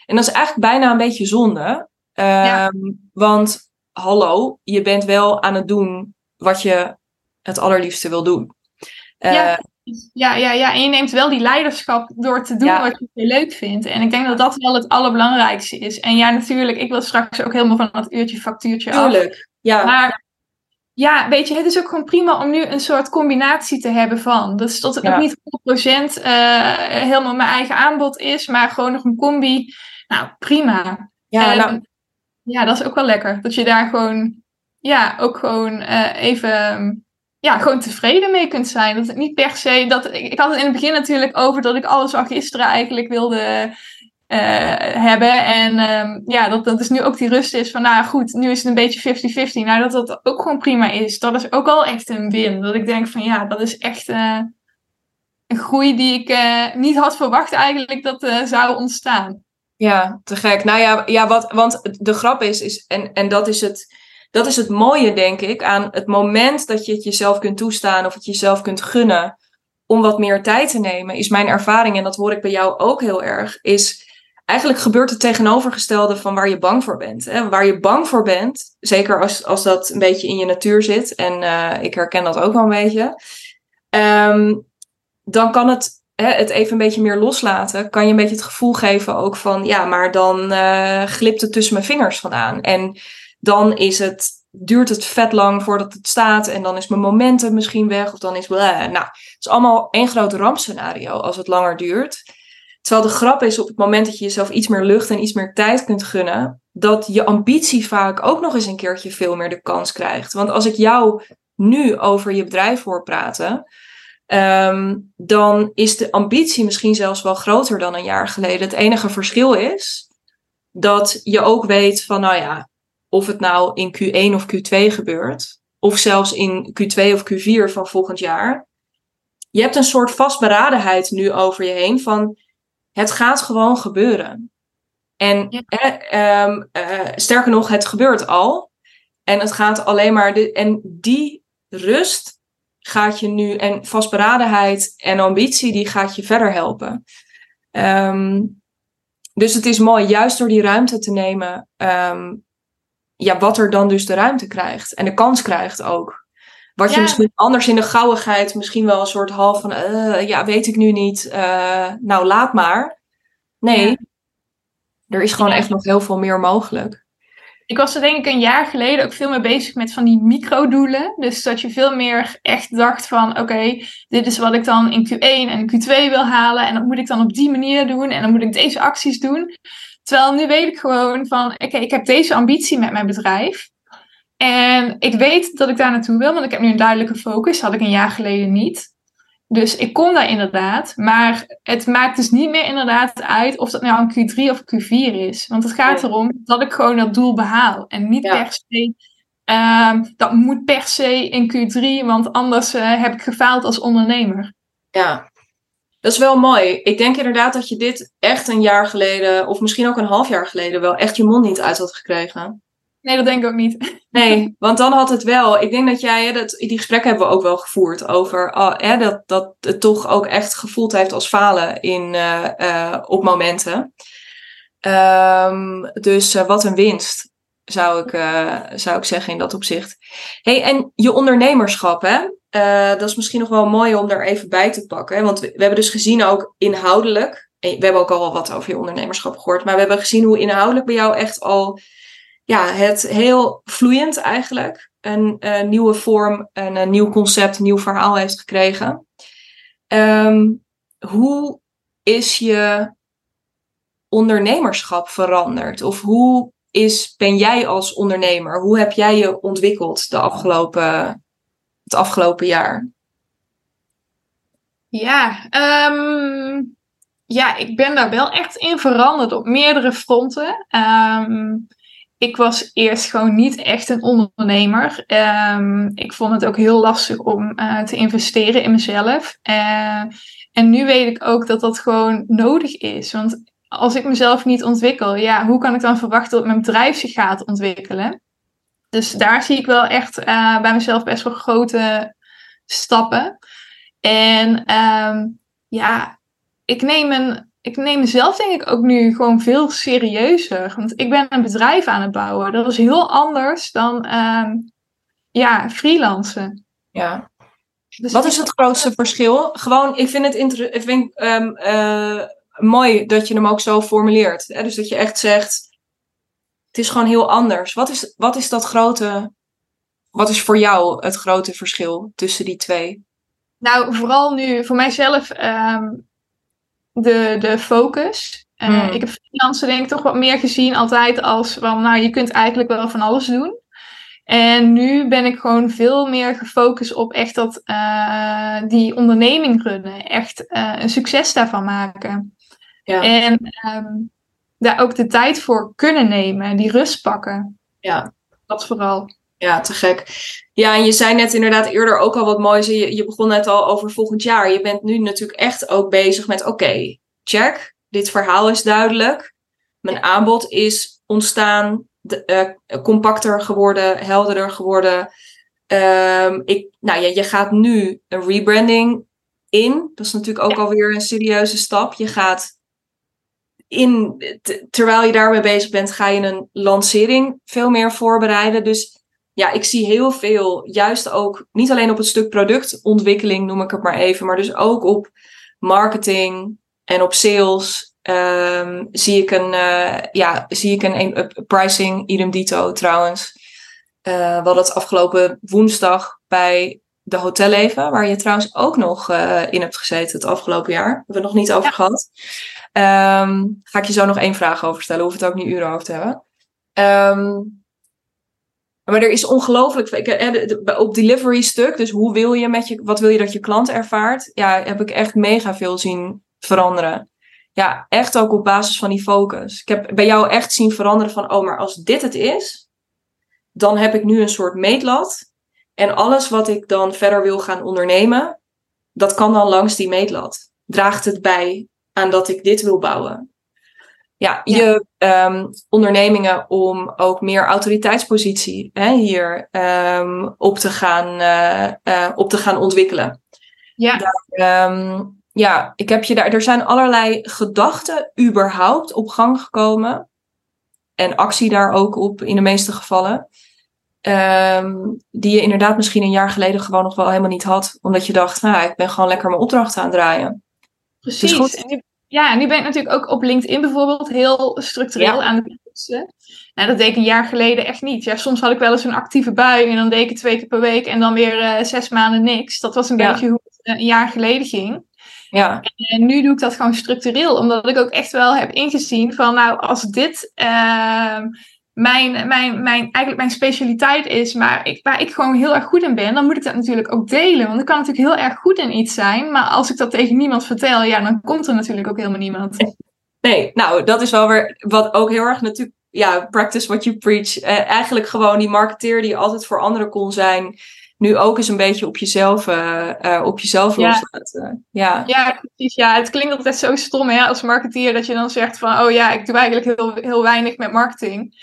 En dat is eigenlijk bijna een beetje zonde. Ja. Want hallo, je bent wel aan het doen wat je het allerliefste wil doen. Ja. Ja, ja, ja, en je neemt wel die leiderschap door te doen ja. wat je leuk vindt. En ik denk dat dat wel het allerbelangrijkste is. En ja, natuurlijk, ik wil straks ook helemaal van dat uurtje factuurtje Tuurlijk. Ja. Maar ja, weet je, het is ook gewoon prima om nu een soort combinatie te hebben van. Dus dat het Ja. ook niet 100% eh helemaal mijn eigen aanbod is, maar gewoon nog een combi. Nou, prima. ja, En nou, ja, dat is ook wel lekker. Dat je daar gewoon, ja, ook gewoon eh, even, ja, gewoon tevreden mee kunt zijn. Dat het niet per se, dat, ik, ik had het in het begin natuurlijk over dat ik alles al gisteren eigenlijk wilde eh, hebben. En ehm, ja, dat, dat is nu ook die rust is van, nou goed, nu is het een beetje 50-50. Nou, dat dat ook gewoon prima is. Dat is ook al echt een win. Dat ik denk van, ja, dat is echt eh, een groei die ik eh, niet had verwacht eigenlijk dat zou ontstaan. Ja, te gek. Nou ja, ja wat, want de grap is, is en, en dat, is het, dat is het mooie, denk ik, aan het moment dat je het jezelf kunt toestaan of het jezelf kunt gunnen om wat meer tijd te nemen, is mijn ervaring, en dat hoor ik bij jou ook heel erg, is eigenlijk gebeurt het tegenovergestelde van waar je bang voor bent. Hè? Waar je bang voor bent, zeker als, als dat een beetje in je natuur zit, en eh, ik herken dat ook wel een beetje, ehm, dan kan het hè, het even een beetje meer loslaten, kan je een beetje het gevoel geven ook van, ja, maar dan eh, glipt het tussen mijn vingers vandaan. En dan is het, duurt het vet lang voordat het staat en dan is mijn momentum misschien weg of dan is, nou, het is allemaal één groot rampscenario als het langer duurt. Terwijl de grap is op het moment dat je jezelf iets meer lucht en iets meer tijd kunt gunnen, dat je ambitie vaak ook nog eens een keertje veel meer de kans krijgt. Want als ik jou nu over je bedrijf hoor praten, Ehm, dan is de ambitie misschien zelfs wel groter dan een jaar geleden. Het enige verschil is dat je ook weet van, nou ja, of het nou in Q1 of Q2 gebeurt, of zelfs in Q2 of Q4 van volgend jaar. Je hebt een soort vastberadenheid nu over je heen van, het gaat gewoon gebeuren. En Ja. eh, ehm, eh, sterker nog, het gebeurt al. En het gaat alleen maar. De, en die rust gaat je nu. En vastberadenheid en ambitie, die gaat je verder helpen. Ehm, dus het is mooi, juist door die ruimte te nemen. ehm, ja, wat er dan dus de ruimte krijgt. En de kans krijgt ook. Wat je misschien anders in de gauwigheid misschien wel een soort half van. eh, ja, weet ik nu niet. eh, nou, laat maar. Nee. Ja. Er is gewoon Ja. echt nog heel veel meer mogelijk. Ik was er denk ik een jaar geleden ook veel meer bezig met van die microdoelen. Dus dat je veel meer echt dacht van oké, dit is wat ik dan in Q1 en Q2 wil halen. En dat moet ik dan op die manier doen. En dan moet ik deze acties doen. Terwijl nu weet ik gewoon van oké, ik heb deze ambitie met mijn bedrijf. En ik weet dat ik daar naartoe wil, want ik heb nu een duidelijke focus. Had ik een jaar geleden niet. Dus ik kom daar inderdaad. Maar het maakt dus niet meer inderdaad uit of dat nou een Q3 of Q4 is. Want het gaat erom dat ik gewoon dat doel behaal. En niet Ja. per se, ehm, dat moet per se in Q3, want anders eh, heb ik gefaald als ondernemer. Ja, dat is wel mooi. Ik denk inderdaad dat je dit echt een jaar geleden, of misschien ook een half jaar geleden, wel echt je mond niet uit had gekregen. Nee, dat denk ik ook niet. Nee, want dan had het wel. Ik denk dat jij, dat, die gesprekken hebben we ook wel gevoerd over oh, hè, dat, dat het toch ook echt gevoeld heeft als falen in, eh, eh, op momenten. Ehm, dus eh, wat een winst, zou ik, zou ik zeggen in dat opzicht. hey, en je ondernemerschap, hè? Eh, dat is misschien nog wel mooi om daar even bij te pakken. Hè? Want we, hebben dus gezien ook inhoudelijk. We hebben ook al wel wat over je ondernemerschap gehoord. Maar we hebben gezien hoe inhoudelijk bij jou echt al ja, het heel vloeiend eigenlijk een, eh, nieuwe vorm, een, een nieuw concept, een nieuw verhaal heeft gekregen. Ehm, hoe is je ondernemerschap veranderd? Of hoe is, ben jij als ondernemer? Hoe heb jij je ontwikkeld de afgelopen, het afgelopen jaar? Ja, ehm, ja, ik ben daar wel echt in veranderd op meerdere fronten. Ehm, ik was eerst gewoon niet echt een ondernemer. Ehm, ik vond het ook heel lastig om eh, te investeren in mezelf. Eh, en nu weet ik ook dat dat gewoon nodig is. Want als ik mezelf niet ontwikkel, ja, hoe kan ik dan verwachten dat mijn bedrijf zich gaat ontwikkelen? Dus daar zie ik wel echt eh, bij mezelf best wel grote stappen. En ehm, ja, ik neem, een, ik neem mezelf denk ik ook nu gewoon veel serieuzer. Want ik ben een bedrijf aan het bouwen. Dat is heel anders dan ehm, ja, freelancen. Ja. Dus Wat is het grootste verschil? Gewoon, ik vind het inter- ik vind, ehm, eh, mooi dat je hem ook zo formuleert. Hè? Dus dat je echt zegt, het is gewoon heel anders. Wat is, wat is dat grote wat is voor jou het grote verschil tussen die twee? Nou, vooral nu voor mijzelf ehm, de, de focus. Uh, mm. Ik heb freelancen denk ik toch wat meer gezien altijd als van, nou, je kunt eigenlijk wel van alles doen. En nu ben ik gewoon veel meer gefocust op echt dat, uh, die onderneming runnen. Echt uh, een succes daarvan maken. Ja. En um, daar ook de tijd voor kunnen nemen, die rust pakken. Ja. Dat vooral. Ja, te gek. Ja, en je zei net inderdaad eerder ook al wat moois. Je, je begon net al over volgend jaar. Je bent nu natuurlijk echt ook bezig met: oké, check. Dit verhaal is duidelijk. Mijn aanbod is ontstaan, de, uh, compacter geworden, helderder geworden. Um, ik, nou ja, je gaat nu een rebranding in. Dat is natuurlijk ook ja. alweer een serieuze stap. Je gaat in, terwijl je daarmee bezig bent, ga je een lancering veel meer voorbereiden. Dus ja, ik zie heel veel, juist ook niet alleen op het stuk productontwikkeling, noem ik het maar even, maar dus ook op marketing en op sales. Um, zie ik een, uh, ja, zie ik een, een pricing, idem dito trouwens. Uh, we hadden het afgelopen woensdag bij de Hotelleven, waar je trouwens ook nog uh, in hebt gezeten het afgelopen jaar. Hebben we het nog niet over ja. gehad. Um, ga ik je zo nog één vraag over stellen. Hoef het ook niet uren over te hebben. Um, maar er is ongelooflijk op delivery stuk. Dus hoe wil je met je, wat wil je dat je klant ervaart? Ja, heb ik echt mega veel zien veranderen. Ja, echt ook op basis van die focus. Ik heb bij jou echt zien veranderen van, oh, maar als dit het is, dan heb ik nu een soort meetlat. En alles wat ik dan verder wil gaan ondernemen, dat kan dan langs die meetlat. Draagt het bij aan dat ik dit wil bouwen. Ja, ja. je um, ondernemingen om ook meer autoriteitspositie hè, hier um, op, te gaan, uh, uh, op te gaan ontwikkelen. Ja. Daar, um, ja, ik heb je daar. Er zijn allerlei gedachten überhaupt op gang gekomen. En actie daar ook op in de meeste gevallen. die je inderdaad misschien een jaar geleden gewoon nog wel helemaal niet had. Omdat je dacht, nou, ik ben gewoon lekker mijn opdracht aan het draaien. Precies. Goed. En nu, ja, nu ben ik natuurlijk ook op LinkedIn bijvoorbeeld heel structureel ja. aan het posten. Nou, dat deed ik een jaar geleden echt niet. Ja, soms had ik wel eens een actieve bui en dan deed ik het twee keer per week en dan weer uh, zes maanden niks. Dat was een ja. beetje hoe het uh, een jaar geleden ging. Ja. En, en, nu doe ik dat gewoon structureel, omdat ik ook echt wel heb ingezien van, nou, als dit uh, mijn, mijn, mijn, eigenlijk mijn specialiteit is, maar ik, waar ik gewoon heel erg goed in ben, dan moet ik dat natuurlijk ook delen. Want ik kan natuurlijk heel erg goed in iets zijn, maar als ik dat tegen niemand vertel, ja, dan komt er natuurlijk ook helemaal niemand. Nee, nou, dat is wel weer wat ook heel erg natuurlijk, ja, practice what you preach. Eh, eigenlijk gewoon die marketeer die altijd voor anderen kon zijn, nu ook eens een beetje op jezelf, uh, uh, op jezelf ja. loslaten. Ja. ja, precies. Ja, het klinkt altijd zo stom hè, als marketeer dat je dan zegt van, oh ja, ik doe eigenlijk heel, heel weinig met marketing.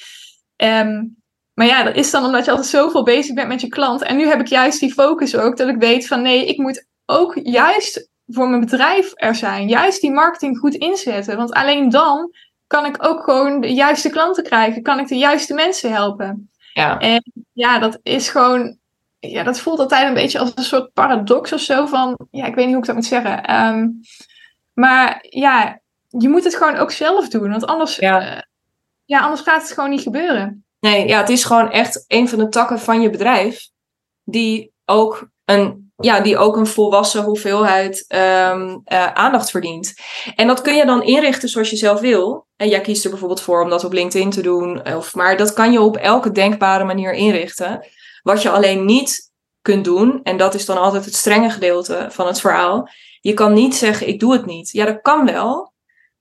Um, maar ja, dat is dan omdat je altijd zoveel bezig bent met je klant. En nu heb ik juist die focus ook, dat ik weet van nee, ik moet ook juist voor mijn bedrijf er zijn. Juist die marketing goed inzetten. Want alleen dan kan ik ook gewoon de juiste klanten krijgen. Kan ik de juiste mensen helpen. Ja. En ja, dat is gewoon... Ja, dat voelt altijd een beetje als een soort paradox of zo van... Ja, ik weet niet hoe ik dat moet zeggen. Um, maar ja, je moet het gewoon ook zelf doen. Want anders... Ja. Ja, anders gaat het gewoon niet gebeuren. Nee, ja, het is gewoon echt een van de takken van je bedrijf. Die ook een, ja, die ook een volwassen hoeveelheid um, uh, aandacht verdient. En dat kun je dan inrichten zoals je zelf wil. En jij kiest er bijvoorbeeld voor om dat op LinkedIn te doen. Of, maar dat kan je op elke denkbare manier inrichten. Wat je alleen niet kunt doen, en dat is dan altijd het strenge gedeelte van het verhaal. Je kan niet zeggen, ik doe het niet. Ja, dat kan wel.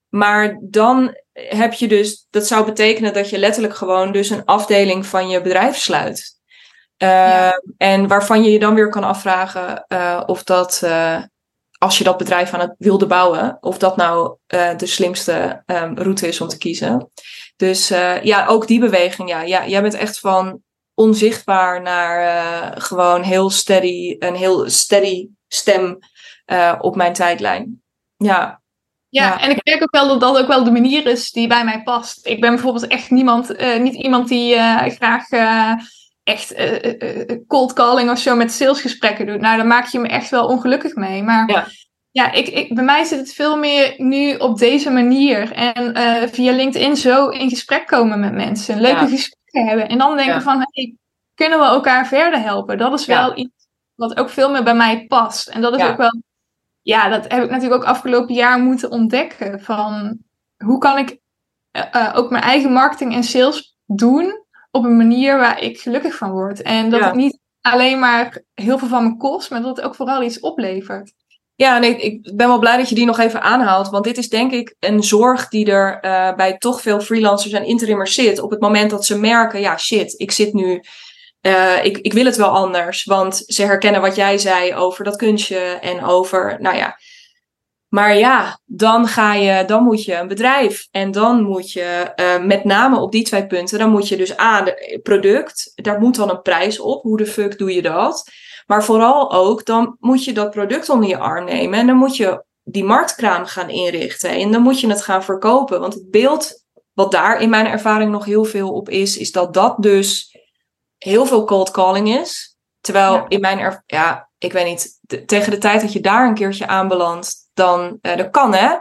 Maar dan heb je dus, dat zou betekenen dat je letterlijk gewoon dus een afdeling van je bedrijf sluit. Ja. En waarvan je je dan weer kan afvragen uh, of dat, uh, als je dat bedrijf aan het wilde bouwen, of dat nou de slimste um, route is om te kiezen. Dus ja, ook die beweging, ja, ja, jij bent echt van onzichtbaar naar gewoon heel steady, een heel steady stem op mijn tijdlijn. Ja, ja, en ik merk ook wel dat dat ook wel de manier is die bij mij past. Ik ben bijvoorbeeld echt niemand, uh, niet iemand die uh, graag uh, echt cold calling of zo met salesgesprekken doet. Nou, daar maak je me echt wel ongelukkig mee. Maar ja, ja ik, ik, bij mij zit het veel meer nu op deze manier. En via LinkedIn zo in gesprek komen met mensen. Leuke ja. gesprekken hebben. En dan denken van, hey, kunnen we elkaar verder helpen? Dat is wel iets wat ook veel meer bij mij past. En dat is ook wel, ja, dat heb ik natuurlijk ook afgelopen jaar moeten ontdekken. Van hoe kan ik uh, ook mijn eigen marketing en sales doen op een manier waar ik gelukkig van word. En dat het niet alleen maar heel veel van me kost, maar dat het ook vooral iets oplevert. Ja, nee, ik ben wel blij dat je die nog even aanhaalt. Want dit is denk ik een zorg die er uh, bij toch veel freelancers en interimmers zit. Op het moment dat ze merken, ja shit, ik zit nu uh, ik, ik wil het wel anders, want ze herkennen wat jij zei over dat kunstje en over, nou ja. Maar ja, dan ga je, dan moet je een bedrijf en dan moet je uh, met name op die twee punten, dan moet je dus aan de product, daar moet dan een prijs op. Hoe de fuck doe je dat? Maar vooral ook, dan moet je dat product onder je arm nemen en dan moet je die marktkraam gaan inrichten en dan moet je het gaan verkopen. Want het beeld wat daar in mijn ervaring nog heel veel op is, is dat dat dus heel veel cold calling is. Terwijl in mijn ervaring, ja, ik weet niet, tegen de tijd dat je daar een keertje aanbelandt, dan uh, dat kan hè.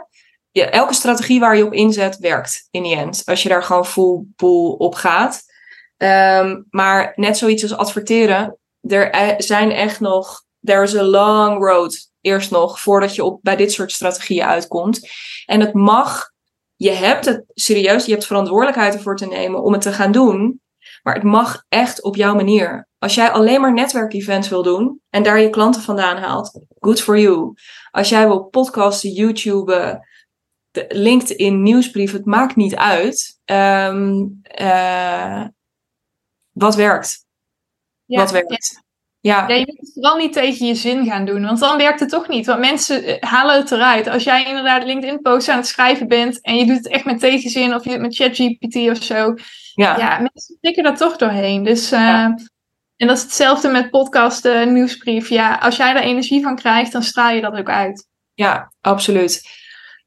Ja, elke strategie waar je op inzet werkt in die end. Als je daar gewoon full pool op gaat. Um, maar net zoiets als adverteren. Er eh, zijn echt nog. There is a long road. Eerst nog voordat je op, bij dit soort strategieën uitkomt. En het mag. Je hebt het serieus. Je hebt verantwoordelijkheid ervoor te nemen om het te gaan doen. Maar het mag echt op jouw manier. Als jij alleen maar netwerkevents wil doen en daar je klanten vandaan haalt, good for you. Als jij wil podcasten, YouTube, LinkedIn, nieuwsbrief, het maakt niet uit. Um, uh, wat werkt? Ja, wat werkt? Ja. ja. je moet het vooral niet tegen je zin gaan doen, want dan werkt het toch niet. Want mensen eh, halen het eruit. Als jij inderdaad LinkedIn-posts aan het schrijven bent en je doet het echt met tegenzin of je het met ChatGPT of zo, ja, ja mensen prikken er toch doorheen. Dus, uh, En dat is hetzelfde met podcasten, nieuwsbrief. Ja, als jij er energie van krijgt, dan straal je dat ook uit. Ja, absoluut.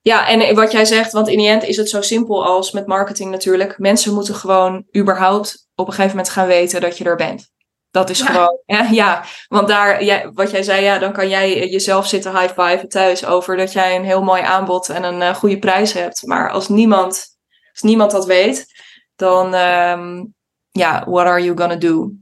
Ja, en wat jij zegt, want in die end is het zo simpel als met marketing natuurlijk. Mensen moeten gewoon überhaupt op een gegeven moment gaan weten dat je er bent. Dat is gewoon, ja, ja want daar, ja, wat jij zei, ja, dan kan jij jezelf zitten high-fiven thuis over dat jij een heel mooi aanbod en een uh, goede prijs hebt. Maar als niemand, als niemand dat weet, dan um, ja, what are you gonna do?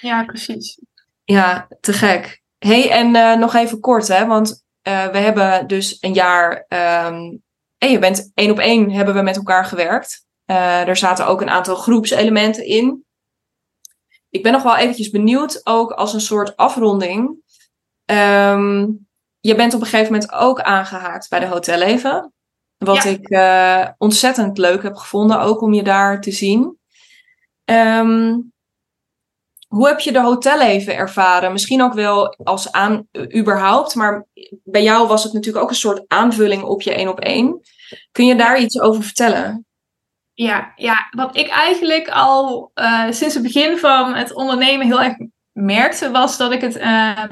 Ja, precies. Ja, te gek. hey, en uh, nog even kort, hè, want uh, we hebben dus een jaar, um, en je bent één op één hebben we met elkaar gewerkt. Er zaten ook een aantal groepselementen in. Ik ben nog wel eventjes benieuwd, ook als een soort afronding. Um, je bent op een gegeven moment ook aangehaakt bij de Hotelleven. Wat ik uh, ontzettend leuk heb gevonden, ook om je daar te zien. Um, hoe heb je de hotelleven ervaren? Misschien ook wel als aan überhaupt, maar bij jou was het natuurlijk ook een soort aanvulling op je één op één. Kun je daar iets over vertellen? Ja, ja wat ik eigenlijk al uh, sinds het begin van het ondernemen heel erg merkte, was dat ik het uh,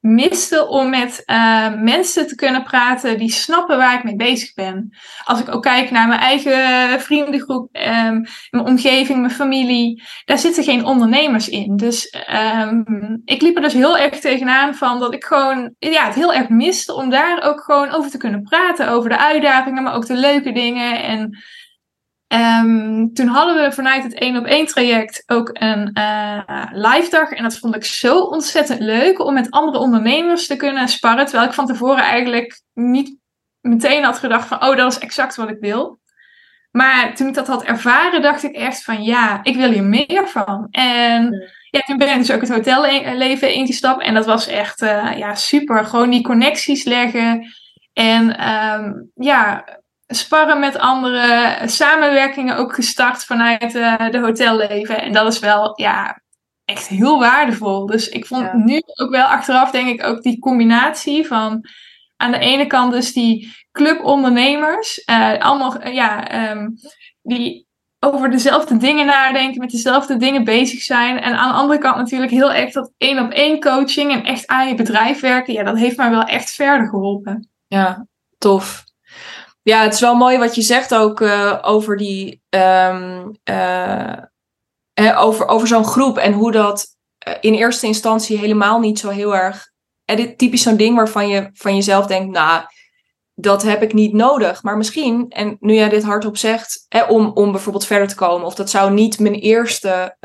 miste om met uh, mensen te kunnen praten die snappen waar ik mee bezig ben. Als ik ook kijk naar mijn eigen vriendengroep, um, mijn omgeving, mijn familie, daar zitten geen ondernemers in. Dus um, ik liep er dus heel erg tegenaan van dat ik gewoon ja, het heel erg miste om daar ook gewoon over te kunnen praten. Over de uitdagingen, maar ook de leuke dingen. En Um, toen hadden we vanuit het 1 op 1 traject ook een uh, live dag. En dat vond ik zo ontzettend leuk om met andere ondernemers te kunnen sparren. Terwijl ik van tevoren eigenlijk niet meteen had gedacht van, oh, dat is exact wat ik wil. Maar toen ik dat had ervaren, dacht ik echt van, ja, ik wil hier meer van. En ja, toen ben ik dus ook het hotelleven ingestapt. En dat was echt, uh, ja, super. Gewoon die connecties leggen. En um, ja, sparren met anderen, samenwerkingen ook gestart vanuit uh, de hotelleven. En dat is wel, ja, echt heel waardevol. Dus ik vond nu ook wel achteraf, denk ik, ook die combinatie van aan de ene kant dus die clubondernemers, uh, allemaal, uh, ja, um, die over dezelfde dingen nadenken, met dezelfde dingen bezig zijn. En aan de andere kant natuurlijk heel erg dat één op één coaching en echt aan je bedrijf werken. Ja, dat heeft mij wel echt verder geholpen. Ja, tof. Ja, het is wel mooi wat je zegt ook uh, over die. Um, uh, over over zo'n groep en hoe dat eh, in eerste instantie helemaal niet zo heel erg. En dit typisch zo'n ding waarvan je van jezelf denkt, nou, dat heb ik niet nodig. Maar misschien, en nu jij dit hardop zegt, hè, om, om bijvoorbeeld verder te komen, of dat zou niet mijn eerste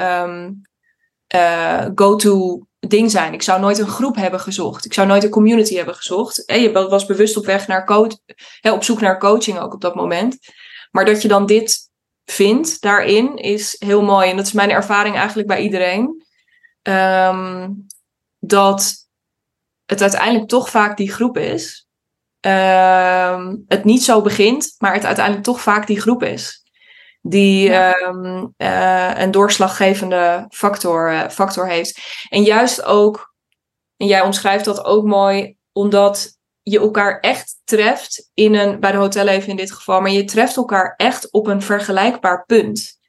uh, go-to ding zijn. Ik zou nooit een groep hebben gezocht. Ik zou nooit een community hebben gezocht. En je was bewust op weg naar coach, op zoek naar coaching ook op dat moment. Maar dat je dan dit vindt daarin is heel mooi. En dat is mijn ervaring eigenlijk bij iedereen. Um, dat het uiteindelijk toch vaak die groep is. Uh, het niet zo begint, maar het uiteindelijk toch vaak die groep is. Die um, uh, een doorslaggevende factor, uh, factor heeft. En juist ook, en jij omschrijft dat ook mooi, omdat je elkaar echt treft in een, bij de hotelleven in dit geval, maar je treft elkaar echt op een vergelijkbaar punt.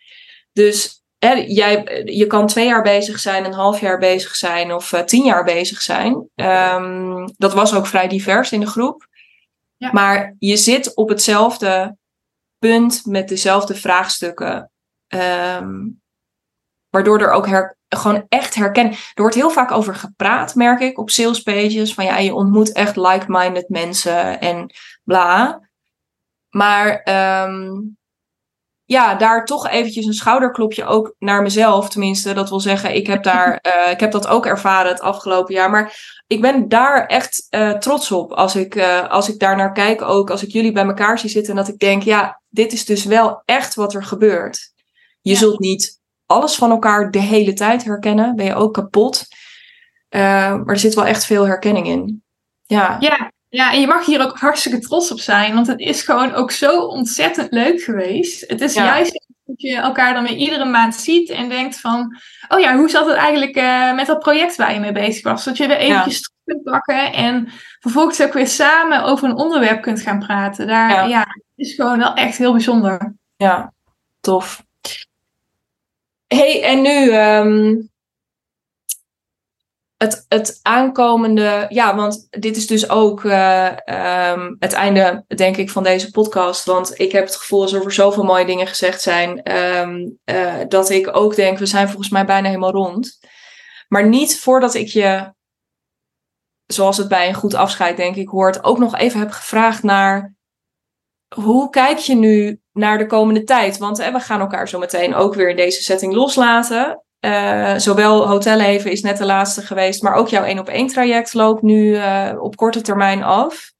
Dus hè, jij, je kan twee jaar bezig zijn, een half jaar bezig zijn of uh, tien jaar bezig zijn. Um, dat was ook vrij divers in de groep. Ja. Maar je zit op hetzelfde punt met dezelfde vraagstukken. Um, waardoor er ook her, gewoon echt herkennen. Er wordt heel vaak over gepraat, merk ik, op salespages. Van ja, je ontmoet echt like-minded mensen en bla. Maar um, ja, daar toch eventjes een schouderklopje ook naar mezelf. Tenminste, dat wil zeggen, ik heb, daar, uh, ik heb dat ook ervaren het afgelopen jaar. Maar ik ben daar echt uh, trots op als ik, uh, als ik daar naar kijk. Ook als ik jullie bij elkaar zie zitten. En dat ik denk, ja, dit is dus wel echt wat er gebeurt. Je ja. zult niet alles van elkaar de hele tijd herkennen. Ben je ook kapot. maar er zit wel echt veel herkenning in. Ja. ja, ja, en je mag hier ook hartstikke trots op zijn, want het is gewoon ook zo ontzettend leuk geweest. Het is ja. juist dat je elkaar dan weer iedere maand ziet en denkt van, oh ja, hoe zat het eigenlijk uh, met dat project waar je mee bezig was? Dat je er eventjes ja. terug kunt pakken en vervolgens ook weer samen over een onderwerp kunt gaan praten. Daar, ja, ja is gewoon wel echt heel bijzonder. Ja, tof. hey, en nu... Um het, het aankomende, ja, want dit is dus ook uh, um, het einde, denk ik, van deze podcast. Want ik heb het gevoel alsof er zoveel mooie dingen gezegd zijn, um, uh, dat ik ook denk, we zijn volgens mij bijna helemaal rond. Maar niet voordat ik je, zoals het bij een goed afscheid, denk ik, hoort, ook nog even heb gevraagd naar hoe kijk je nu naar de komende tijd? Want we gaan elkaar zo meteen ook weer in deze setting loslaten. Uh, zowel Hotelleven is net de laatste geweest, maar ook jouw één op één traject loopt nu uh, op korte termijn af.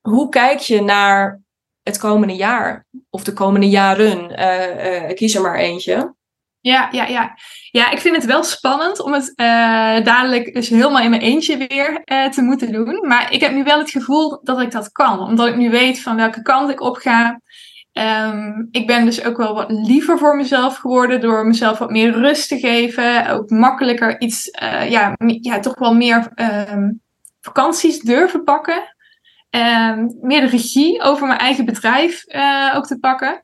Hoe kijk je naar het komende jaar of de komende jaren? Uh, kies er maar eentje. Ja, ja, ja. ja, ik vind het wel spannend om het dadelijk dus helemaal in mijn eentje weer te moeten doen. Maar ik heb nu wel het gevoel dat ik dat kan, omdat ik nu weet van welke kant ik op ga. Um, ik ben dus ook wel wat liever voor mezelf geworden door mezelf wat meer rust te geven. Ook makkelijker iets, uh, ja, ja, toch wel meer um, vakanties durven pakken. Um, meer de regie over mijn eigen bedrijf uh, ook te pakken.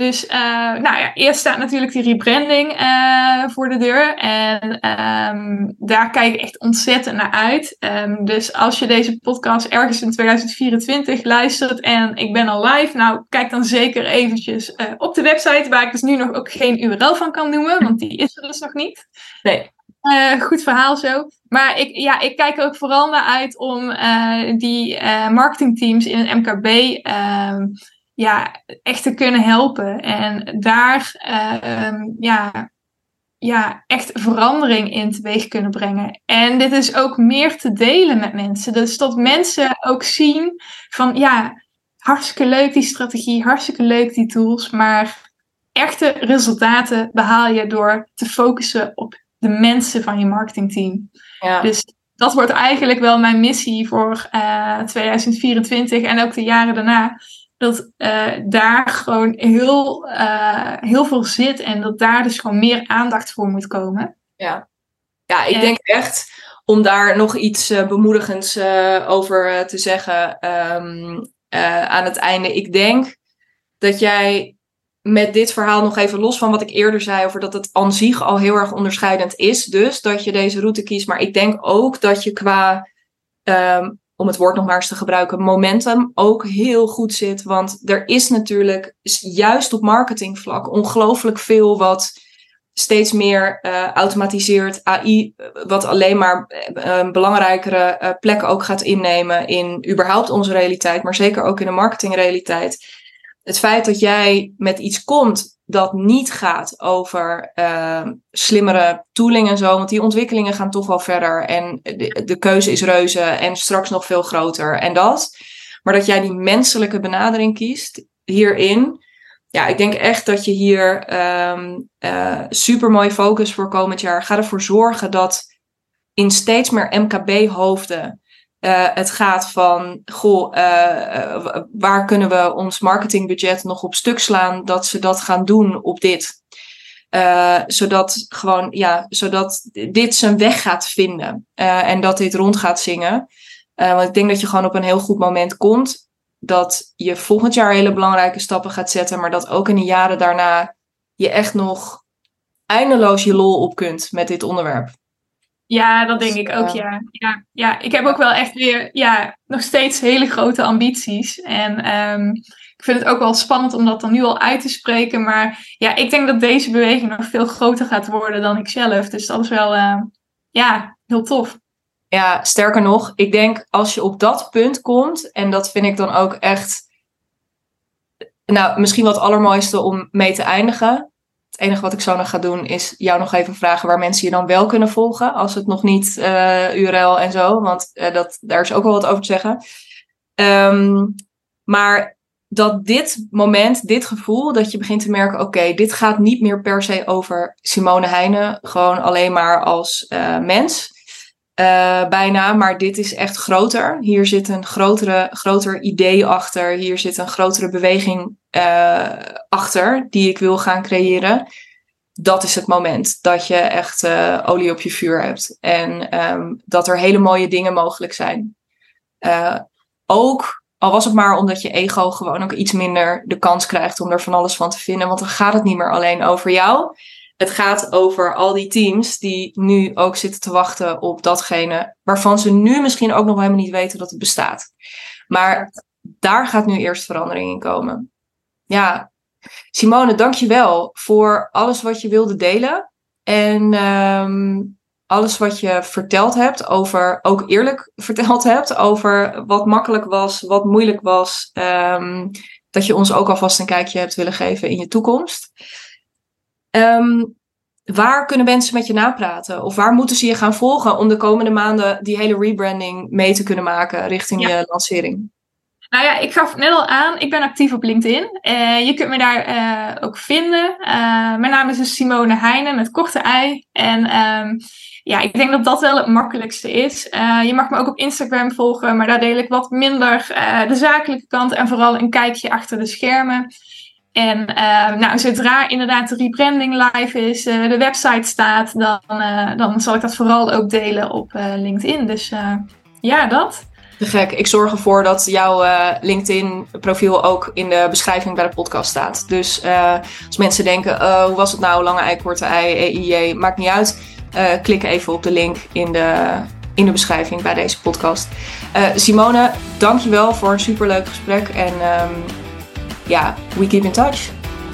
Dus uh, nou ja, eerst staat natuurlijk die rebranding uh, voor de deur. En um, daar kijk ik echt ontzettend naar uit. Um, dus als je deze podcast ergens in 2024 luistert en ik ben al live, nou kijk dan zeker eventjes uh, op de website, waar ik dus nu nog ook geen URL van kan noemen, want die is er dus nog niet. Nee. goed verhaal zo. Maar ik, ja, ik kijk er ook vooral naar uit om die marketingteams in het MKB um, ja, echt te kunnen helpen. En daar uh, ja, ja, echt verandering in teweeg kunnen brengen. En dit is ook meer te delen met mensen. Dus dat mensen ook zien van ja, hartstikke leuk die strategie, hartstikke leuk die tools, maar echte resultaten behaal je door te focussen op de mensen van je marketingteam. Ja. Dus dat wordt eigenlijk wel mijn missie voor uh, 2024 en ook de jaren daarna dat uh, daar gewoon heel, uh, heel veel zit en dat daar dus gewoon meer aandacht voor moet komen. Ja, ja ik en... denk echt om daar nog iets uh, bemoedigends over te zeggen um, aan het einde. Ik denk dat jij met dit verhaal nog even los van wat ik eerder zei over dat het aan zich al heel erg onderscheidend is. Dus dat je deze route kiest. Maar ik denk ook dat je qua um, om het woord nog maar eens te gebruiken, momentum ook heel goed zit. Want er is natuurlijk juist op marketingvlak ongelooflijk veel wat steeds meer uh, automatiseert. AI, wat alleen maar uh, een belangrijkere uh, plek ook gaat innemen in überhaupt onze realiteit, maar zeker ook in de marketingrealiteit. Het feit dat jij met iets komt dat niet gaat over uh, slimmere tooling en zo, want die ontwikkelingen gaan toch wel verder en de, de keuze is reuze en straks nog veel groter en dat. Maar dat jij die menselijke benadering kiest hierin, ja, ik denk echt dat je hier um, uh, super mooi focus voor komend jaar. Ga ervoor zorgen dat in steeds meer MKB-hoofden uh, het gaat van, goh, uh, waar kunnen we ons marketingbudget nog op stuk slaan, dat ze dat gaan doen op dit. zodat gewoon, ja, zodat dit zijn weg gaat vinden en dat dit rond gaat zingen. want ik denk dat je gewoon op een heel goed moment komt dat je volgend jaar hele belangrijke stappen gaat zetten, maar dat ook in de jaren daarna je echt nog eindeloos je lol op kunt met dit onderwerp. Ja, dat denk ik ook, ja. ja. Ja, ik heb ook wel echt weer, ja, nog steeds hele grote ambities. En um, ik vind het ook wel spannend om dat dan nu al uit te spreken. Maar ja, ik denk dat deze beweging nog veel groter gaat worden dan ik zelf. Dus dat is wel, uh, ja, heel tof. Ja, sterker nog, ik denk als je op dat punt komt, en dat vind ik dan ook echt, nou, misschien wat allermooiste om mee te eindigen. Het enige wat ik zo nog ga doen is jou nog even vragen waar mensen je dan wel kunnen volgen, als het nog niet uh, URL en zo, want uh, dat, daar is ook wel wat over te zeggen. Um, maar dat dit moment, dit gevoel, dat je begint te merken: oké, dit gaat niet meer per se over Simone Heijnen, gewoon alleen maar als uh, mens. Uh, bijna, maar dit is echt groter. Hier zit een grotere, groter idee achter. Hier zit een grotere beweging uh, achter die ik wil gaan creëren. Dat is het moment dat je echt uh, olie op je vuur hebt. En um, dat er hele mooie dingen mogelijk zijn. ook al was het maar omdat je ego gewoon ook iets minder de kans krijgt om er van alles van te vinden. Want dan gaat het niet meer alleen over jou het gaat over al die teams die nu ook zitten te wachten op datgene waarvan ze nu misschien ook nog helemaal niet weten dat het bestaat. Maar daar gaat nu eerst verandering in komen. Ja, Simone, dankjewel voor alles wat je wilde delen. En um, alles wat je verteld hebt over, ook eerlijk verteld hebt over wat makkelijk was, wat moeilijk was. Um, dat je ons ook alvast een kijkje hebt willen geven in je toekomst. Um, waar kunnen mensen met je napraten? Of waar moeten ze je gaan volgen om de komende maanden die hele rebranding mee te kunnen maken richting je lancering? Nou ja, ik gaf net al aan, ik ben actief op LinkedIn. Uh, je kunt me daar uh, ook vinden. Uh, mijn naam is dus Simone Heijnen met korte ei. En um, ja, ik denk dat dat wel het makkelijkste is. je mag me ook op Instagram volgen, maar daar deel ik wat minder de zakelijke kant en vooral een kijkje achter de schermen. En uh, nou, zodra inderdaad de rebranding live is, uh, de website staat, dan, uh, dan zal ik dat vooral ook delen op LinkedIn. Dus ja, dat. Te gek. Ik zorg ervoor dat jouw LinkedIn-profiel ook in de beschrijving bij de podcast staat. Dus als mensen denken, hoe was het nou, lange ei, korte ei, EIJ, maakt niet uit. klik even op de link in de, in de beschrijving bij deze podcast. Simone, dankjewel voor een superleuk gesprek. En um, ja, we keep in touch.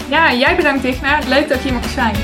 Ja, jij bedankt Digna. Leuk dat je hier mag zijn.